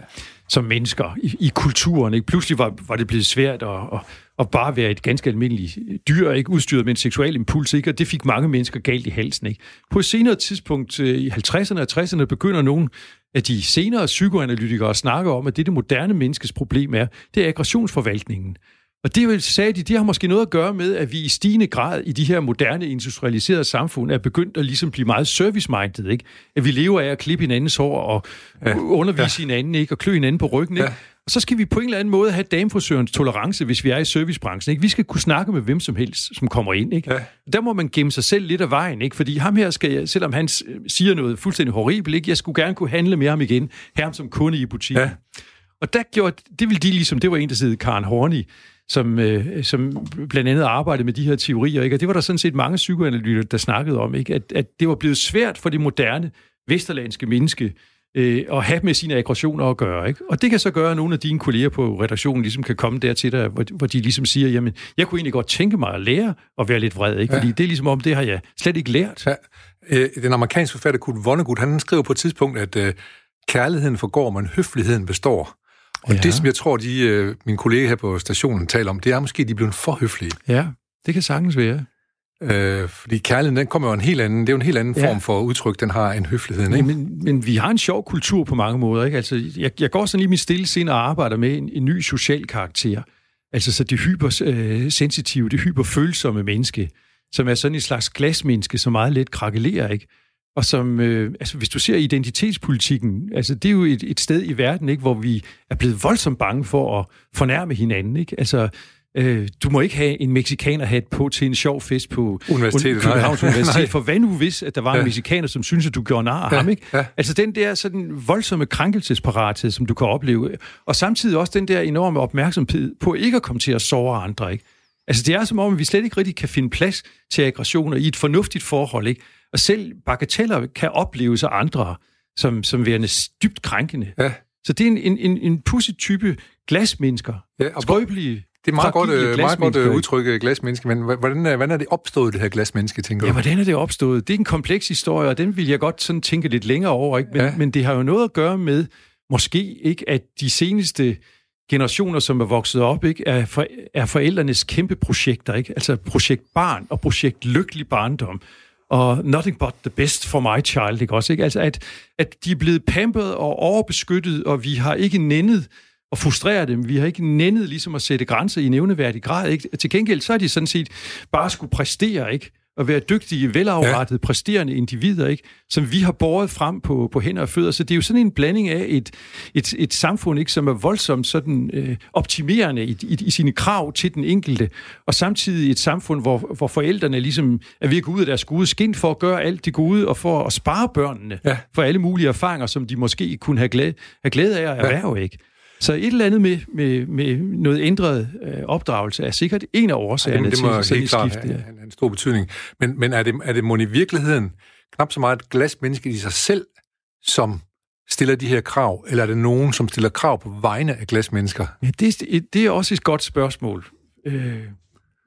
Som mennesker i, i kulturen, ikke? Pludselig var, var det blevet svært at, at, at bare være et ganske almindeligt dyr, ikke? Udstyret med en seksuel impuls, ikke? Og det fik mange mennesker galt i halsen, ikke? På et senere tidspunkt, øh, i 50'erne og 60'erne, begynder nogle af de senere psykoanalytikere at snakke om, at det, det moderne menneskes problem er, det er aggressionsforvaltningen. Og det vil- sagde de, det har måske noget at gøre med, at vi i stigende grad i de her moderne industrialiserede samfund er begyndt at ligesom blive meget service-minded, ikke? At vi lever af at klippe hinandens hår og ja. undervise ja. hinanden, ikke? Og klø hinanden på ryggen, ikke? Ja. Og så skal vi på en eller anden måde have damefrisørens tolerance, hvis vi er i servicebranchen, ikke? Vi skal kunne snakke med hvem som helst, som kommer ind, ikke? Ja. Der må man gemme sig selv lidt af vejen, ikke? Fordi ham her skal jeg, selvom han s- siger noget fuldstændig horribelt, ikke? Jeg skulle gerne kunne handle med ham igen, her som kunde i butikken. Ja. Og der gjorde, det ville de ligesom, det var en, der hed Karen Horney, som, øh, som blandt andet arbejdede med de her teorier, ikke? og det var der sådan set mange psykoanalytikere, der snakkede om, ikke? At, at det var blevet svært for det moderne vesterlandske menneske øh, at have med sine aggressioner at gøre. Ikke? Og det kan så gøre, at nogle af dine kolleger på redaktionen ligesom kan komme der til dig, hvor, hvor de ligesom siger, jamen, jeg kunne egentlig godt tænke mig at lære at være lidt vred, ikke? fordi ja. det er ligesom om, det har jeg slet ikke lært. Ja. Øh, den amerikanske forfatter Kurt Vonnegut, han skriver på et tidspunkt, at øh, kærligheden forgår, men høfligheden består. Og ja. det, som jeg tror, de, øh, mine kolleger her på stationen taler om, det er måske, at de er blevet for høflige. Ja, det kan sagtens være. Øh, fordi kærligheden, den kommer jo en helt anden, det er jo en helt anden ja. form for udtryk, den har en høflighed. Ikke? Men, men vi har en sjov kultur på mange måder. Ikke? Altså, jeg, jeg går sådan lige mit stille sind og arbejder med en, en ny social karakter. Altså så det hypersensitive, øh, det hyperfølsomme menneske, som er sådan et slags glasmenneske, som meget let krakelerer, ikke? Og som, øh, altså hvis du ser identitetspolitikken, altså det er jo et, et sted i verden, ikke, hvor vi er blevet voldsomt bange for at fornærme hinanden, ikke? Altså, øh, du må ikke have en mexikaner hat på til en sjov fest på Universitetet, Københavns nej. Universitet, for hvad nu hvis, at der var ja. en mexikaner, som synes at du gjorde nar af ja. ham, ikke? Ja. Altså den der sådan voldsomme krænkelsesparathed, som du kan opleve, og samtidig også den der enorme opmærksomhed på ikke at komme til at såre andre, ikke? Altså det er som om, at vi slet ikke rigtig kan finde plads til aggressioner i et fornuftigt forhold, ikke? Og selv bagateller kan opleves af andre som, som værende dybt krænkende. Ja. Så det er en, en, en, en pudsig type glasmennesker. Ja, og Skrøbelige, det er meget godt, øh, meget godt øh, udtryk, øh, glasmenneske, men hvordan, hvordan er det opstået, det her glasmenneske, tænker du? Ja, hvordan er det opstået? Det er en kompleks historie, og den vil jeg godt sådan tænke lidt længere over, ikke? Men, ja. men det har jo noget at gøre med, måske ikke, at de seneste generationer, som er vokset op, ikke, er, for, er forældrenes kæmpe projekter, ikke? altså projekt barn og projekt lykkelig barndom, og nothing but the best for my child, ikke også? Ikke? Altså, at, at de er blevet pampet og overbeskyttet, og vi har ikke nændet at frustrere dem. Vi har ikke nændet ligesom at sætte grænser i nævneværdig grad. Ikke? Til gengæld så er de sådan set bare skulle præstere, ikke? At være dygtige, velafrettede, ja. præsterende individer, ikke? som vi har båret frem på, på hænder og fødder. Så det er jo sådan en blanding af et, et, et samfund, ikke, som er voldsomt sådan, øh, optimerende i, i, i sine krav til den enkelte, og samtidig et samfund, hvor, hvor forældrene ligesom er ved at gå ud af deres gode skin for at gøre alt det gode, og for at spare børnene ja. for alle mulige erfaringer, som de måske kunne have glæde, have glæde af at erhverve. Ja. Ikke? Så et eller andet med, med, med noget ændret øh, opdragelse er sikkert en af årsagerne ja, det må til helt klart have en, stor betydning. Men, men er det, er det må i virkeligheden knap så meget et glasmenneske i sig selv, som stiller de her krav, eller er det nogen, som stiller krav på vegne af glasmennesker? Ja, det, det er også et godt spørgsmål. Øh,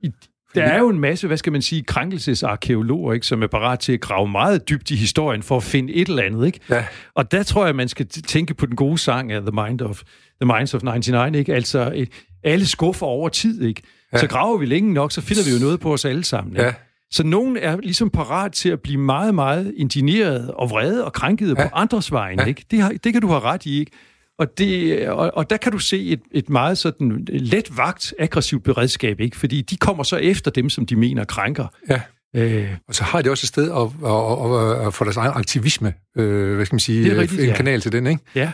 i, der er jo en masse, hvad skal man sige, krænkelsesarkeologer, ikke, som er parat til at grave meget dybt i historien for at finde et eller andet. Ikke? Ja. Og der tror jeg, man skal tænke på den gode sang af The Mind of The Minds of 99, ikke? Altså, alle skuffer over tid, ikke? Ja. Så graver vi længe nok, så finder vi jo noget på os alle sammen. Ikke? Ja. Så nogen er ligesom parat til at blive meget, meget indigneret og vrede og krænket ja. på andres vegne. Ja. Ikke? Det, har, det kan du have ret i, ikke? Og, det, og, og der kan du se et, et meget sådan let vagt, aggressivt beredskab, ikke? Fordi de kommer så efter dem, som de mener krænker. Ja. Øh, og så har de også et sted at, at, at, at få deres egen aktivisme, øh, hvad skal man sige, rigtigt, en ja. kanal til den, ikke? Ja.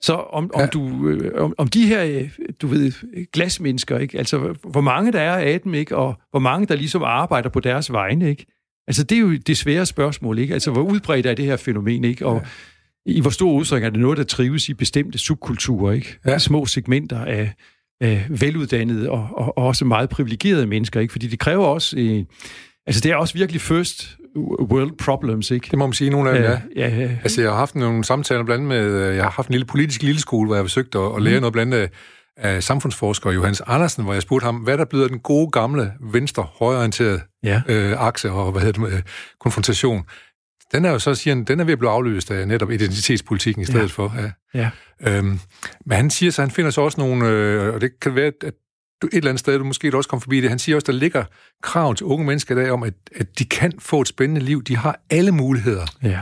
Så om, om, ja. du, øh, om, om de her, øh, du ved, glasmennesker, ikke? Altså, hvor mange der er af dem, ikke? Og hvor mange, der ligesom arbejder på deres vegne, ikke? Altså, det er jo det svære spørgsmål, ikke? Altså, hvor udbredt er det her fænomen, ikke? Og ja. I hvor stor udstrækning er det noget, der trives i bestemte subkulturer, ikke? Ja. Små segmenter af, af veluddannede og, og, og også meget privilegerede mennesker, ikke? Fordi det kræver også... Øh, altså, det er også virkelig først world problems, ikke? Det må man sige, nogle af dem, ja. ja. ja, Altså, jeg har haft nogle samtaler blandt med, øh, jeg har haft en lille politisk lille skole, hvor jeg har forsøgt at, at lære mm. noget blandt af, af samfundsforsker Johannes Andersen, hvor jeg spurgte ham, hvad der bliver den gode, gamle, venstre, højorienterede ja. øh, akse og hvad hedder det, øh, konfrontation. Den er jo så, siger han, den er ved at blive afløst af netop identitetspolitikken i stedet ja. for. Ja. Ja. Øhm, men han siger så, han finder så også nogle, øh, og det kan være, at du, et eller andet sted, du måske også kom forbi det, han siger også, der ligger krav til unge mennesker der om, at, at de kan få et spændende liv. De har alle muligheder. Ja.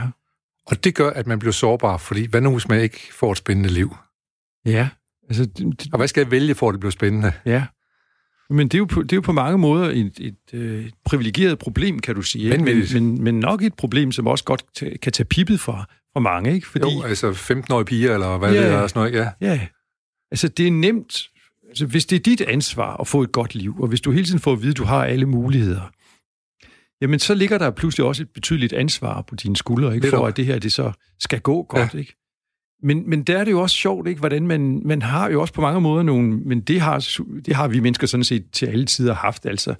Og det gør, at man bliver sårbar, fordi hvad nu, hvis man ikke får et spændende liv? Ja. Altså, det, og hvad skal jeg vælge for, at det bliver spændende? Ja. Men det er jo på, det er jo på mange måder et, et, et, øh, et privilegeret problem, kan du sige. Ikke? Men, men, men nok et problem, som også godt kan tage pippet fra, fra mange. Ikke? Fordi, jo, altså 15-årige piger, eller hvad ja, det er, sådan noget, ja. Ja, altså det er nemt Altså, hvis det er dit ansvar at få et godt liv, og hvis du hele tiden får at vide, at du har alle muligheder, jamen så ligger der pludselig også et betydeligt ansvar på dine skuldre, ikke, for at det her det så skal gå godt. Ja. Ikke? Men, men der er det jo også sjovt, ikke? Hvordan man, man har jo også på mange måder nogle... Men det har, det har vi mennesker sådan set til alle tider haft, altså.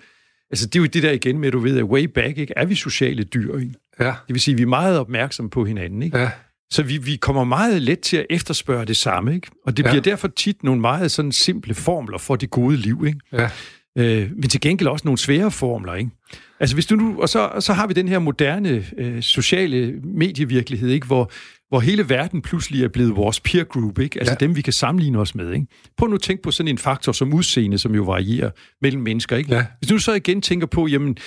Altså, det er jo det der igen med, du ved, at way back, ikke? Er vi sociale dyr, ikke? Ja. Det vil sige, at vi er meget opmærksomme på hinanden, ikke? Ja. Så vi, vi kommer meget let til at efterspørge det samme, ikke? Og det Ja. bliver derfor tit nogle meget sådan simple formler for det gode liv, ikke? Ja. Øh, men til gengæld også nogle svære formler, ikke? Altså hvis du nu, og så, så har vi den her moderne øh, sociale medievirkelighed, ikke? Hvor, hvor hele verden pludselig er blevet vores peer group, ikke? Altså Ja. dem, vi kan sammenligne os med, ikke? Prøv nu at tænke på sådan en faktor som udseende, som jo varierer mellem mennesker, ikke? Ja. Hvis du så igen tænker på, jamen,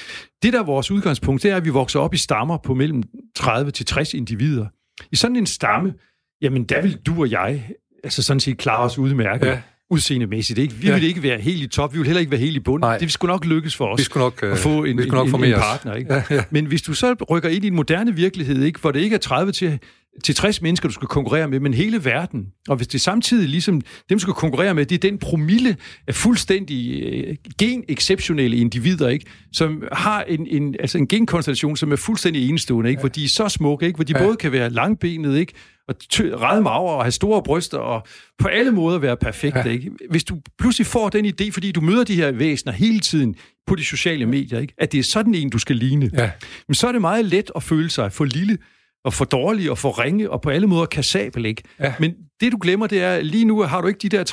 det der er vores udgangspunkt, det er, at vi vokser op i stammer på mellem 30 til 60 individer. I sådan en stamme, jamen der vil du og jeg altså sådan set klare os udmærket. Ja. Udseendemæssigt. Ikke? Vi Ja. ja. vil ikke være helt i top, vi vil heller ikke være helt i bund. Nej. Det skulle nok lykkes for os Vi skulle nok, øh, at få en, vi skulle nok en, en, en partner. Ikke? Ja, ja. Men hvis du så rykker ind i en moderne virkelighed, ikke, hvor det ikke er 30 til, til 60 mennesker, du skal konkurrere med, men hele verden, og hvis det samtidig ligesom, dem du skal konkurrere med, det er den promille af fuldstændig øh, gen-exceptionelle individer, ikke, som har en, en, altså en genkonstellation, som er fuldstændig enestående, ikke, ja. hvor de er så smukke, ikke, hvor de Ja. både kan være langbenet, ikke, og ræde maver og have store bryster og på alle måder være perfekte. Ja. Ikke? Hvis du pludselig får den idé, fordi du møder de her væsener hele tiden på de sociale medier, ikke? at det er sådan en, du skal ligne, Ja. men så er det meget let at føle sig for lille og for dårlig og for ringe og på alle måder kassabel, ikke? Ja. Men det du glemmer, det er, lige nu har du ikke de der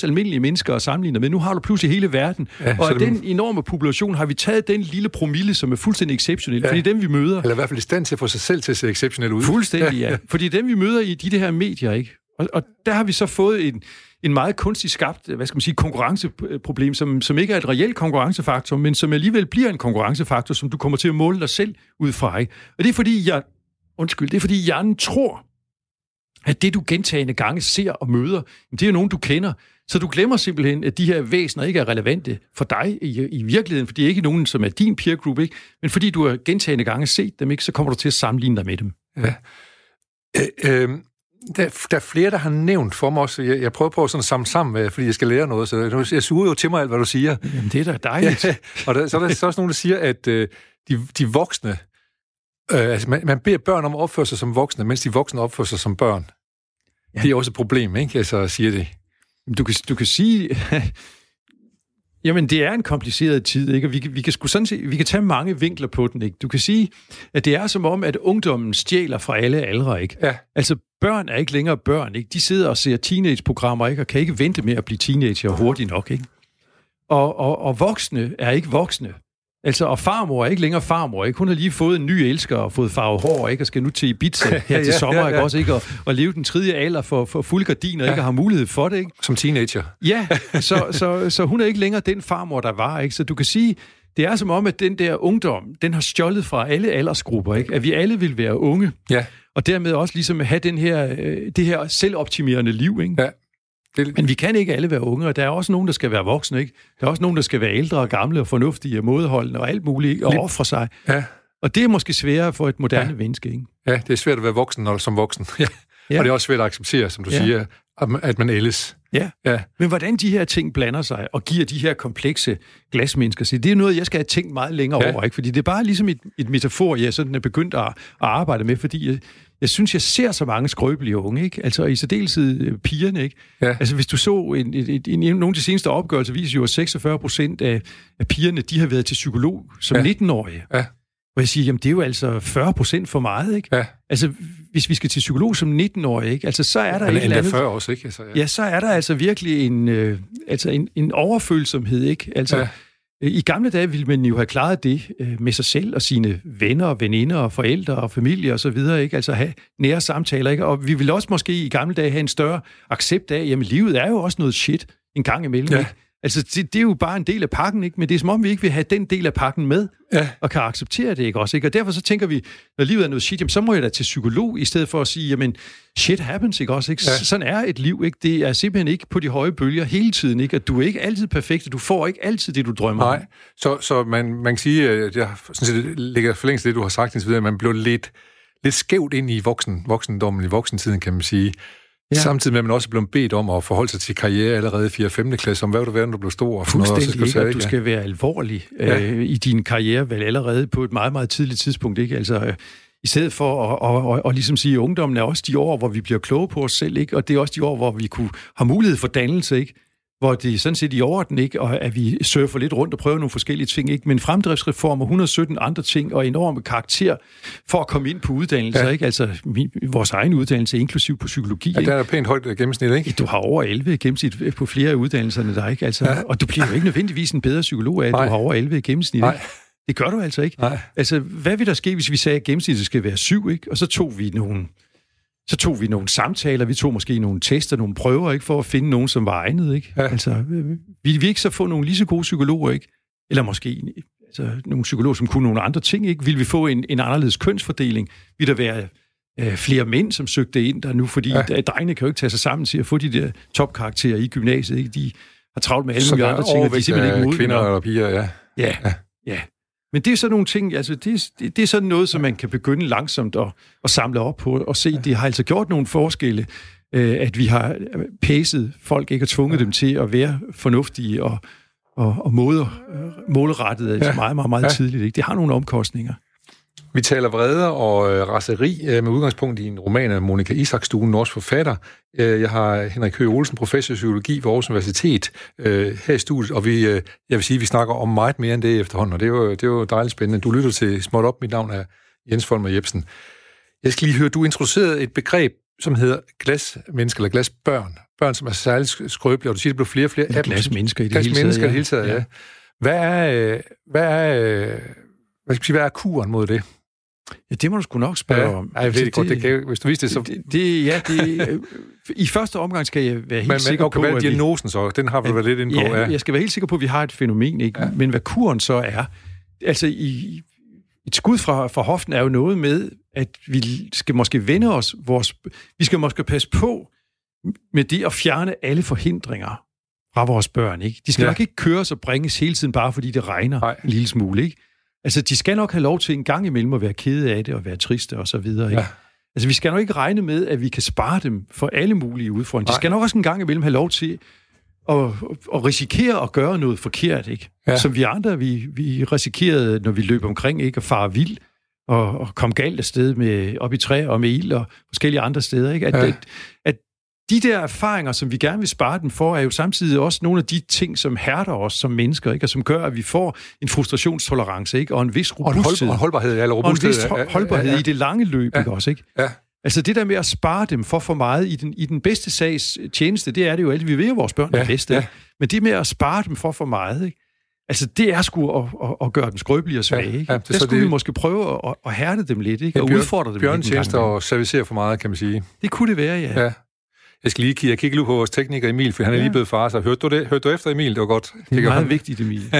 30-60 almindelige mennesker at sammenligne med. Nu har du pludselig hele verden. Ja, Ja, og af det- den enorme population har vi taget den lille promille, som er fuldstændig exceptionel, Ja. ja. fordi dem vi møder, Eller i hvert fald i stand til at få sig selv til at se exceptionelt ud. Fuldstændig, ja. Fordi dem, vi møder i de, de her medier, ikke? Og, og der har vi så fået en, en meget kunstigt skabt, hvad skal man sige, konkurrenceproblem, som, som ikke er et reelt konkurrencefaktor, men som alligevel bliver en konkurrencefaktor, som du kommer til at måle dig selv ud fra, ikke? Og det er fordi, jeg, undskyld, det er fordi hjernen tror, at det, du gentagende gange ser og møder, det er jo nogen, du kender. Så du glemmer simpelthen, at de her væsener ikke er relevante for dig i, i virkeligheden, for de er ikke nogen, som er din peer group, ikke? men fordi du har gentagende gange set dem, ikke, så kommer du til at sammenligne dig med dem. Ja. Øh, øh, der, der er flere, der har nævnt for mig også. Jeg, jeg prøver på sådan at samle sammen, fordi jeg skal lære noget. Så jeg, jeg suger jo til mig alt, hvad du siger. Jamen, det er da dejligt. Ja, og der, så er der så også nogen, der siger, at øh, de, de voksne... Øh, altså, man, man beder børn om at opføre sig som voksne, mens de voksne opfører sig som børn. Ja. Det er også et problem, ikke? Altså, siger det. Du kan, du kan sige... Jamen, det er en kompliceret tid, ikke? Og vi, kan- vi kan sgu sådan set, vi kan tage mange vinkler på den, ikke? Du kan sige, at det er som om, at ungdommen stjæler fra alle aldre, ikke? Ja. Altså, børn er ikke længere børn, ikke? De sidder og ser teenageprogrammer, ikke? Og kan ikke vente med at blive teenager hurtigt nok, ikke? Og, og, og voksne er ikke voksne. Altså, og farmor er ikke længere farmor, ikke? Hun har lige fået en ny elsker og fået farvet hår, ikke? Og skal nu til Ibiza her Ja, til ja, sommer, ja, ikke? ja. Også, ikke? Og, og leve den tredje alder for, for fulde gardiner, ikke? Og har mulighed for det, ikke? Som teenager. Ja, så, så, så hun er ikke længere den farmor, der var. Ikke? Så du kan sige, det er som om, at den der ungdom, den har stjålet fra alle aldersgrupper. Ikke? At vi alle vil være unge, Ja. og dermed også ligesom have den her, øh, det her selvoptimerende liv. Ikke? Ja. Det, Men vi kan ikke alle være unge, og der er også nogen, der skal være voksne. Ikke? Der er også nogen, der skal være ældre og gamle og fornuftige og modholdende og alt muligt, ikke? og ofre sig. ja. Og det er måske sværere for et moderne Ja. menneske. Ikke? ja, det er svært at være voksen når, som voksen. Ja. Ja. Og det er også svært at acceptere, som du Ja. siger, at man, ældes. Ja. Ja. Men hvordan de her ting blander sig og giver de her komplekse glasmennesker sig, det er noget, jeg skal have tænkt meget længere Ja. ja. over. Ikke? Fordi det er bare ligesom et, et metafor, jeg sådan er begyndt at, at arbejde med, fordi jeg, jeg synes, jeg ser så mange skrøbelige unge. Ikke? Altså i særdeleshed øh, pigerne. Ikke? Ja. Altså hvis du så en, et, et, en, nogle af de seneste opgørelser, viser jo, at 46 procent af, af pigerne, de har været til psykolog som Ja. ja. 19-årige. Ja. Hvor jeg siger, jamen det er jo altså 40 procent for meget. Ikke? Ja. Altså hvis vi skal til psykolog som 19-årig, ikke? Altså, så er der Eller et eller andet... 40 også, ikke? Altså, ja. Ja, så er der altså virkelig en, øh, altså en, en overfølsomhed, ikke? Altså, Ja. Ja. i gamle dage ville man jo have klaret det øh, med sig selv og sine venner og veninder og forældre og familie og så videre, ikke? Altså have nære samtaler, ikke? Og vi ville også måske i gamle dage have en større accept af, jamen livet er jo også noget shit en gang imellem, Ja. ikke? Altså, det, det er jo bare en del af pakken, ikke? Men det er som om, vi ikke vil have den del af pakken med, Ja. og kan acceptere det, ikke også? Ikke? Og derfor så tænker vi, når livet er noget shit, jamen, så må jeg da til psykolog, i stedet for at sige, jamen, shit happens, ikke også? Ikke? Ja. Sådan er et liv, ikke? Det er simpelthen ikke på de høje bølger hele tiden, ikke? At du er ikke altid perfekt, og du får ikke altid det, du drømmer om. Nej, så, så man, man kan sige, at jeg sådan set ligger forlængst det, du har sagt indtil videre, at man blev lidt, lidt skævt ind i voksen, voksendommen, i voksentiden, kan man sige. Ja. Samtidig med, at man også er blevet bedt om at forholde sig til karriere allerede i 4. og 5. klasse, om hvad vil du være, når du bliver stor? Og sådan noget, og Fuldstændig ikke, at du skal være alvorlig Ja. øh, i din karriere, vel allerede på et meget, meget tidligt tidspunkt, ikke? Altså, øh, I stedet for at, at, at, at, at ligesom sige, at ungdommen er også de år, hvor vi bliver kloge på os selv, ikke? og det er også de år, hvor vi kunne have mulighed for dannelse, ikke? Hvor det sådan set i orden, ikke? og at vi surfer lidt rundt og prøver nogle forskellige ting, ikke? men fremdriftsreform og 117 andre ting, og enorme karakter for at komme ind på uddannelser, ja. ikke? altså min, vores egen uddannelse, inklusiv på psykologi. Ja, der er pænt højt gennemsnit, ikke? Du har over 11 gennemsnit på flere af uddannelserne der, ikke? Altså, ja. Og du bliver jo ikke nødvendigvis en bedre psykolog af, at Nej. du har over 11 gennemsnit. Nej. Ikke? Det gør du altså ikke. Nej. Altså, hvad vil der ske, hvis vi sagde, at gennemsnittet skal være syv, ikke? Og så tog vi nogle så tog vi nogle samtaler, vi tog måske nogle tester, nogle prøver, ikke, for at finde nogen, som var egnet, ikke? Ja. Altså, vi vi ikke så få nogle lige så gode psykologer, ikke? Eller måske altså, nogle psykologer, som kunne nogle andre ting, ikke? Vil vi få en, en anderledes kønsfordeling? Vil der være øh, flere mænd, som søgte ind der nu? Fordi ja. der, drengene kan jo ikke tage sig sammen til at få de der topkarakterer i gymnasiet, ikke? De har travlt med alle mulige andre ting, og de er simpelthen ikke kvinder eller piger, ja. Ja, ja. ja. Men det er sådan nogle ting, altså det, det, det er sådan noget, som man kan begynde langsomt at, at samle op på, og se, det har altså gjort nogle forskelle, øh, at vi har pacet folk, ikke og tvunget dem til at være fornuftige og, og, og måle, målrettet altså ja. meget, meget, meget ja. tidligt. Ikke? Det har nogle omkostninger. Vi taler vrede og øh, raseri øh, med udgangspunkt i en roman af Monika Isakstuen, norsk forfatter. Øh, jeg har Henrik Høgh Olsen, professor i psykologi ved Aarhus Universitet, øh, her i studiet, og vi, øh, jeg vil sige, vi snakker om meget mere end det efterhånden, og det er jo, det er jo dejligt spændende. Du lytter til Småt Op, mit navn er Jens Folmer Jebsen. Jeg skal lige høre, du introducerede et begreb, som hedder glasmennesker eller glasbørn. Børn, som er særligt skrøbelige, og du siger, det bliver flere og flere af dem. Glasmennesker i det hele taget. Ja. hele taget, ja. Hvad er, øh, hvad er, øh, hvad skal sige, hvad er kuren mod det? Ja, det må du sgu nok spørge ja, om. Ej, jeg ved altså, det godt, det kan, hvis du vidste det, så... Det, det, ja, det, øh, I første omgang skal jeg være helt men, sikker okay, på... Hvad er diagnosen så? Den har vi været lidt inde på. Ja, ja, jeg skal være helt sikker på, at vi har et fænomen, ikke? Ja. men hvad kuren så er... Altså, i, et skud fra, fra hoften er jo noget med, at vi skal måske vende os vores... Vi skal måske passe på med det at fjerne alle forhindringer fra vores børn. Ikke? De skal ja. nok ikke køres og bringes hele tiden, bare fordi det regner Nej. en lille smule. Ikke? Altså, de skal nok have lov til en gang imellem at være kede af det og være triste og så videre. Ikke? Ja. Altså, vi skal nok ikke regne med, at vi kan spare dem for alle mulige udfordringer. De skal nok også en gang imellem have lov til at, at risikere at gøre noget forkert, ikke? Ja. Som vi andre, vi, vi risikerede, når vi løb omkring, ikke? At fare vild og, og komme galt afsted med, op i træ og med ild og forskellige andre steder, ikke? At, ja. at, at de der erfaringer, som vi gerne vil spare dem for, er jo samtidig også nogle af de ting, som hærder os som mennesker, ikke? og som gør, at vi får en frustrationstolerance, ikke? og en vis robusthed. Og en holdbarhed, eller robusthed. Og en vis holdbarhed ja, ja. i det lange løb, ja. ikke også? Ikke? Ja. Altså det der med at spare dem for for meget i den, i den bedste sags tjeneste, det er det jo alt. Vi ved jo, vores børn ja, bedste. Ja. Men det med at spare dem for for meget, ikke? Altså, det er sgu at, at, at gøre dem skrøbelige og svage. Ja, ikke? Ja, det, der skulle det... vi måske prøve at, at hærde dem lidt, ikke? og bjørn, udfordre dem lidt. Bjørntjenester og servicere for meget, kan man sige. Det kunne det være, ja. ja. Jeg skal lige jeg kigge lige på vores tekniker Emil, for han er ja. lige blevet far, så hørte du det? Hørte du efter Emil? Det var godt. Det er meget han... vigtigt, Emil.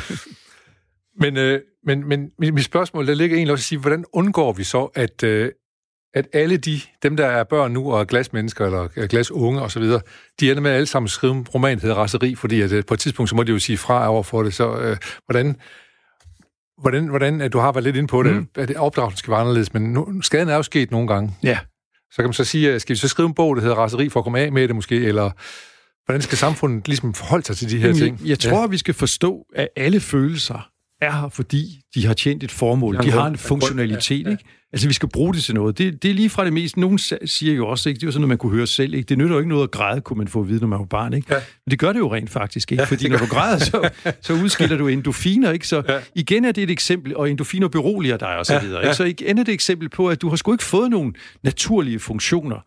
men, øh, men, men mit spørgsmål, der ligger egentlig også at sige, hvordan undgår vi så, at, øh, at alle de, dem der er børn nu, og er glasmennesker, eller er glasunge osv., de ender med alle sammen at skrive en roman, der hedder Raseri, fordi at, øh, på et tidspunkt, så må de jo sige fra over for det. Så øh, hvordan, hvordan, hvordan, at du har været lidt inde på det, mm. at opdragelsen skal være anderledes, men nu, skaden er jo sket nogle gange. Ja. Så kan man så sige, skal vi så skrive en bog, der hedder Raseri for at komme af med det måske, eller hvordan skal samfundet ligesom forholde sig til de her ting? Jeg, jeg tror, ja. vi skal forstå, at alle følelser er her, fordi de har tjent et formål. De har en funktionalitet, ikke? Altså, vi skal bruge det til noget. Det, det er lige fra det mest. Nogen siger jo også, ikke? det er jo sådan noget, man kunne høre selv. Ikke? Det nytter jo ikke noget at græde, kunne man få at vide, når man var barn. Ikke? Ja. Men det gør det jo rent faktisk. Ikke? Ja, Fordi når du græder, så, så udskiller du endofiner. Ikke? Så ja. igen er det et eksempel, og endofiner beroliger dig og så videre. Ja. Ikke? Så igen er det et eksempel på, at du har sgu ikke fået nogen naturlige funktioner,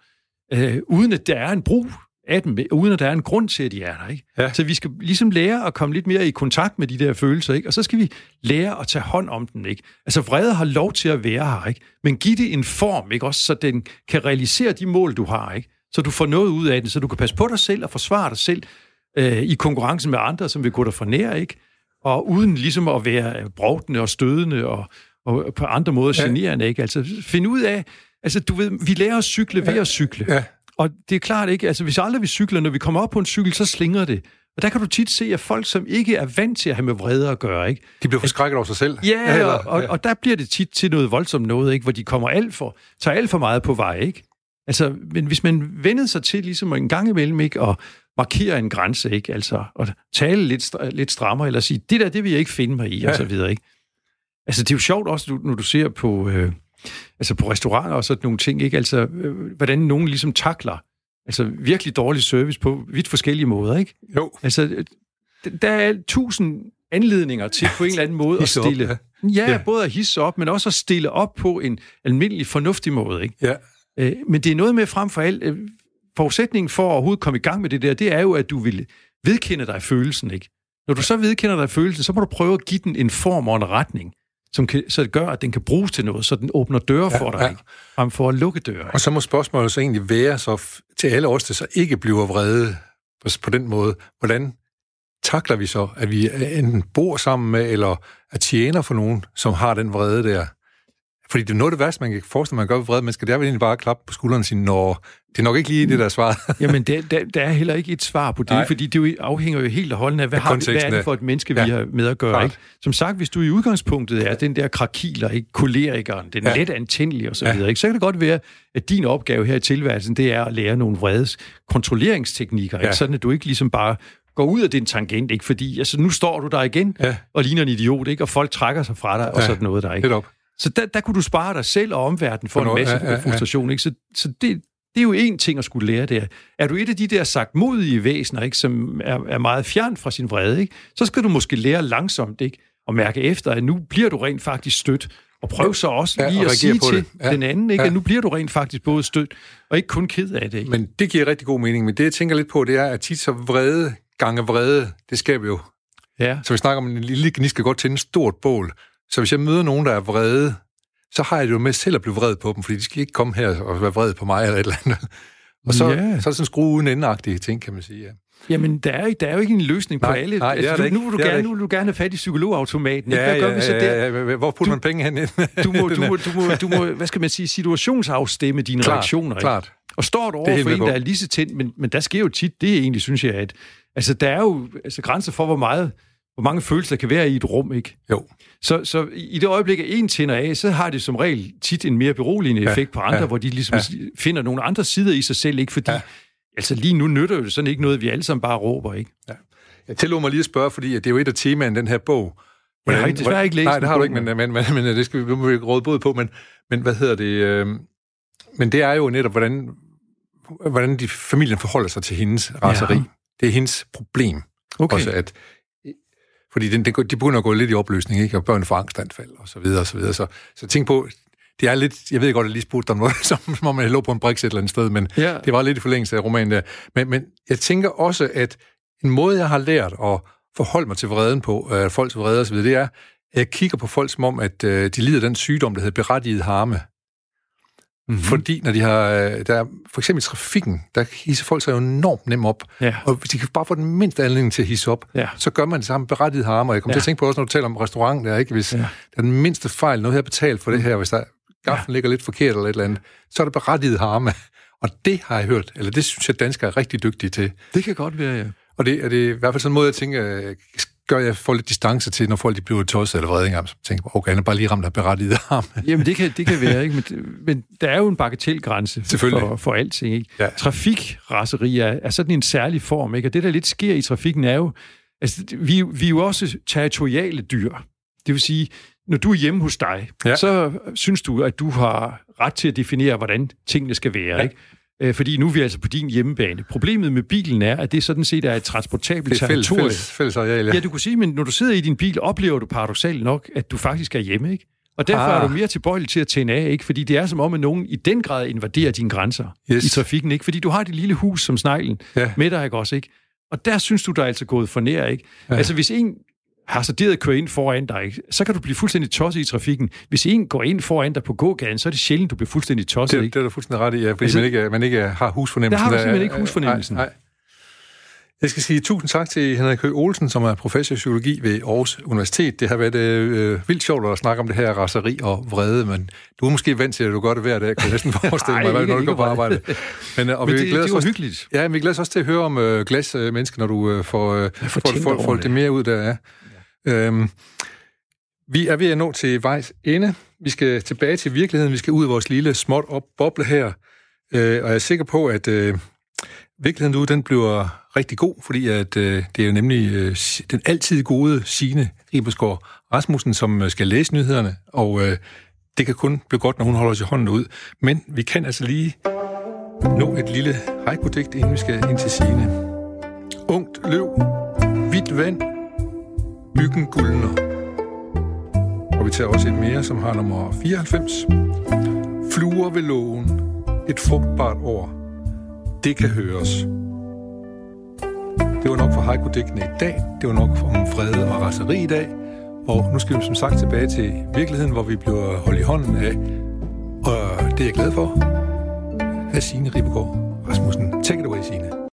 øh, uden at der er en brug af dem, uden at der er en grund til, at de er der. Ikke? Ja. Så vi skal ligesom lære at komme lidt mere i kontakt med de der følelser, ikke? og så skal vi lære at tage hånd om dem. Ikke? Altså vrede har lov til at være her, ikke? men giv det en form, ikke? Også, så den kan realisere de mål, du har. Ikke? Så du får noget ud af den, så du kan passe på dig selv og forsvare dig selv øh, i konkurrencen med andre, som vil gå dig for nær, ikke? og uden ligesom at være brovtende og stødende og, og på andre måder generende. Ikke? Altså finde ud af, altså du ved, vi lærer at cykle ved at cykle. Ja. Og det er klart ikke, altså hvis aldrig vi cykler, når vi kommer op på en cykel, så slinger det. Og der kan du tit se, at folk, som ikke er vant til at have med vrede at gøre, ikke? De bliver forskrækket over sig selv. Ja, eller, og, og, og der bliver det tit til noget voldsomt noget, ikke? Hvor de kommer alt for, tager alt for meget på vej, ikke? Altså, men hvis man vendede sig til ligesom en gang imellem, ikke? Og markere en grænse, ikke? Altså, og tale lidt, lidt strammere, eller sige, det der, det vil jeg ikke finde mig i, ja. og så videre, ikke? Altså, det er jo sjovt også, når du ser på... Øh, altså på restauranter og sådan nogle ting, ikke? Altså, øh, hvordan nogen ligesom takler altså virkelig dårlig service på vidt forskellige måder, ikke? Jo. Altså, øh, der er tusind anledninger til på en eller anden måde at Hisse op, stille... ja. ja, Ja. både at hisse op, men også at stille op på en almindelig fornuftig måde, ikke? Ja. Øh, men det er noget med frem for alt, øh, forudsætningen for at overhovedet komme i gang med det der, det er jo, at du vil vedkende dig følelsen, ikke? Når du så vedkender dig følelsen, så må du prøve at give den en form og en retning, som kan, så det gør, at den kan bruges til noget, så den åbner døre for dig, ja. ikke? Frem for at lukke døre. Og så må spørgsmålet så egentlig være så til alle os, der så ikke bliver vrede på, på den måde. Hvordan takler vi så, at vi enten bor sammen med, eller er tjener for nogen, som har den vrede der? Fordi det er noget af det værste, man kan forestille, man gør ved vrede mennesker, det er vel egentlig bare at klappe på skulderen og sige, Nå, det er nok ikke lige det, der er svaret. Jamen, der, der, der er heller ikke et svar på det, Nej. Fordi det jo afhænger jo helt og holdende af, hvad, Af har vi, hvad er af- det for et menneske, Ja, vi har med at gøre. klart. Ikke? Som sagt, hvis du i udgangspunktet er den der krakiler, ikke? kolerikeren, den Ja. ja. let antændelige osv., Ja. ja. ikke? så kan det godt være, at din opgave her i tilværelsen, det er at lære nogle vredes kontrolleringsteknikker, Ja. ikke? sådan at du ikke ligesom bare går ud af din tangent, ikke? fordi altså, nu står du der igen Ja. og ligner en idiot, ikke? og folk trækker sig fra dig og Ja. sådan noget der. Ikke? Op. Så der, der kunne du spare dig selv og omverdenen for For en masse ja, ja, ja. frustration. Ikke? Så, så det, det er jo en ting at skulle lære der. Er du et af de der sagtmodige væsener, ikke, som er, er meget fjern fra sin vrede, ikke? så skal du måske lære langsomt ikke? og mærke efter, at nu bliver du rent faktisk stødt. Og prøv så også Ja, lige og at sige på til det. Ja. den anden, ikke? Ja. at nu bliver du rent faktisk både stødt og ikke kun ked af det. Ikke? Men det giver rigtig god mening. Men det, jeg tænker lidt på, det er, at tit så vrede gange vrede, det skaber jo Ja. Så vi snakker om, en lille gnis skal godt tænde et stort bål. Så hvis jeg møder nogen, der er vrede, så har jeg det jo med selv at blive vred på dem, fordi de skal ikke komme her og være vred på mig eller et eller andet. Og så, Ja. så er det sådan en skrue uden endeagtige ting, kan man sige. Ja. Jamen, der er, der er jo ikke en løsning på Nej, alle. nej, altså, du, ikke. nu, vil du er gerne, nu vil du gerne have fat i psykologautomaten. ikke? Hvad gør vi så der? ja, ja, ja. Hvor putter man penge hen? Du må, du, må, du, må, du må, hvad skal man sige, situationsafstemme dine Klart, reaktioner. Ikke? klart. Og står du er over for en, på. der er lige så tændt, men, men der sker jo tit, det egentlig, synes jeg, at altså, der er jo altså, grænser for, hvor meget hvor mange følelser kan være i et rum, ikke? Jo. Så, så i det øjeblik, at en tænder af, så har det som regel tit en mere beroligende Ja, effekt på andre, ja, hvor de ligesom ja. finder nogle andre sider i sig selv, ikke? Fordi, Ja. ja. altså lige nu nytter det sådan ikke noget, vi alle sammen bare råber, ikke? Jeg tillod mig lige at spørge, fordi det er jo et af temaerne i den her bog. Jeg har desværre ikke læst Nej, det har du ikke, men, men, men, men det skal vi, vi råde både på. Men, men hvad hedder det? Øh, men det er jo netop, hvordan, hvordan de, familien forholder sig til hendes raseri. Ja. Det er hendes problem. Okay. Også at, fordi den, den, de begynder at gå lidt i opløsning, ikke? og børn får angstanfald, og så videre, og så videre. Så, så tænk på, det er lidt, jeg ved godt, at jeg lige spurgte dig noget, som om jeg lå på en briks et eller andet sted, men Ja. det var lidt i forlængelse af romanen der. Men, men jeg tænker også, at en måde, jeg har lært at forholde mig til vreden på, øh, folks vrede osv., det er, at jeg kigger på folk som om, at øh, de lider den sygdom, der hedder berettiget harme. Mm-hmm. Fordi når de har, øh, der er, for eksempel i trafikken, der hisser folk sig jo enormt nemt op. Ja. Og hvis de kan bare få den mindste anledning til at hisse op, Ja. så gør man det samme berettiget harme. Og jeg kommer ja. Til at tænke på også, når du taler om restaurant der, ikke? Hvis ja. Der er den mindste fejl, noget her betalt for det her, hvis der gaflen ja. ligger lidt forkert eller et eller andet, så er det berettiget harme. Og det har jeg hørt, eller det synes jeg, danskere er rigtig dygtige til. Det kan godt være, ja. Og det er det er i hvert fald sådan en måde, jeg tænker, øh, gør jeg får lidt distance til, når folk de bliver tosset eller vrede engang, så tænker jeg, okay, han er bare lige ramt af berettiget harme. Jamen, det kan, det kan være, ikke? Men, men der er jo en bagatelgrænse for, for alting, ikke? Ja. Trafikraseri er, er sådan en særlig form, ikke? Og det, der lidt sker i trafikken, er jo... Altså, vi, vi er jo også territoriale dyr. Det vil sige, når du er hjemme hos dig, Ja. så synes du, at du har ret til at definere, hvordan tingene skal være, ja. ikke? Øh, Fordi nu er vi altså på din hjemmebane. Problemet med bilen er, at det sådan set er et transportabelt Det er fælles, territorium. fælles, fælles areal, ja. Ja, du kunne sige, men når du sidder i din bil, oplever du paradoxalt nok, at du faktisk er hjemme, ikke? Og derfor Ah. er du mere tilbøjelig til at tænde af, ikke? Fordi det er som om, at nogen i den grad invaderer dine grænser Yes. i trafikken, ikke? Fordi du har det lille hus som sneglen Ja. med dig, ikke også, ikke? Og der synes du, der er altså gået for nær, ikke? Ja. Altså, hvis en har saderet kører ind foran dig, ikke? så kan du blive fuldstændig tosset i trafikken. Hvis en går ind foran dig på gågaden, så er det sjældent, du bliver fuldstændig tosset, Det, ikke? det er du fuldstændig ret i, ja, fordi Altså- man, ikke, man ikke har husfornemmelsen. Der har du simpelthen er- ikke husfornemmelsen. Nej, nej. Jeg skal sige tusind tak til Henrik Høgh Olsen, som er professor i psykologi ved Aarhus Universitet. Det har været øh, vildt sjovt at snakke om det her raseri og vrede, men du er måske vant til, at du gør det hver dag, kan jeg næsten forestille mig, Ej, når du går på arbejde. Men, øh, og Men vi det, glæder det var hyggeligt. Ja, men vi glæder os også til at høre om øh, glasmennesker, når du øh, får, øh, får, får, får det. mere ud der. Ja. Øhm, vi er ved at nå til vejs ende. Vi skal tilbage til virkeligheden. Vi skal ud af vores lille småt op boble her. Øh, og jeg er sikker på, at øh, virkeligheden nu, den bliver rigtig god, fordi at, øh, det er jo nemlig øh, den altid gode Signe Ribersgaard Rasmussen, som øh, skal læse nyhederne. Og øh, det kan kun blive godt, når hun holder sig hånden ud. Men vi kan altså lige nå et lille haiku inden vi skal ind til Signe. Ungt løv, hvidt vand, byggen guldner. Og vi tager også et mere, som har nummer 94. Fluer ved lågen, et frugtbart år. Det kan høres. Det var nok for haiku i dag. Det var nok om fred og raseri i dag. Og nu skal vi som sagt tilbage til virkeligheden, hvor vi bliver holdt i hånden af. Og det er jeg glad for. Af Signe Ribegaard Rasmussen. Take it away, Signe.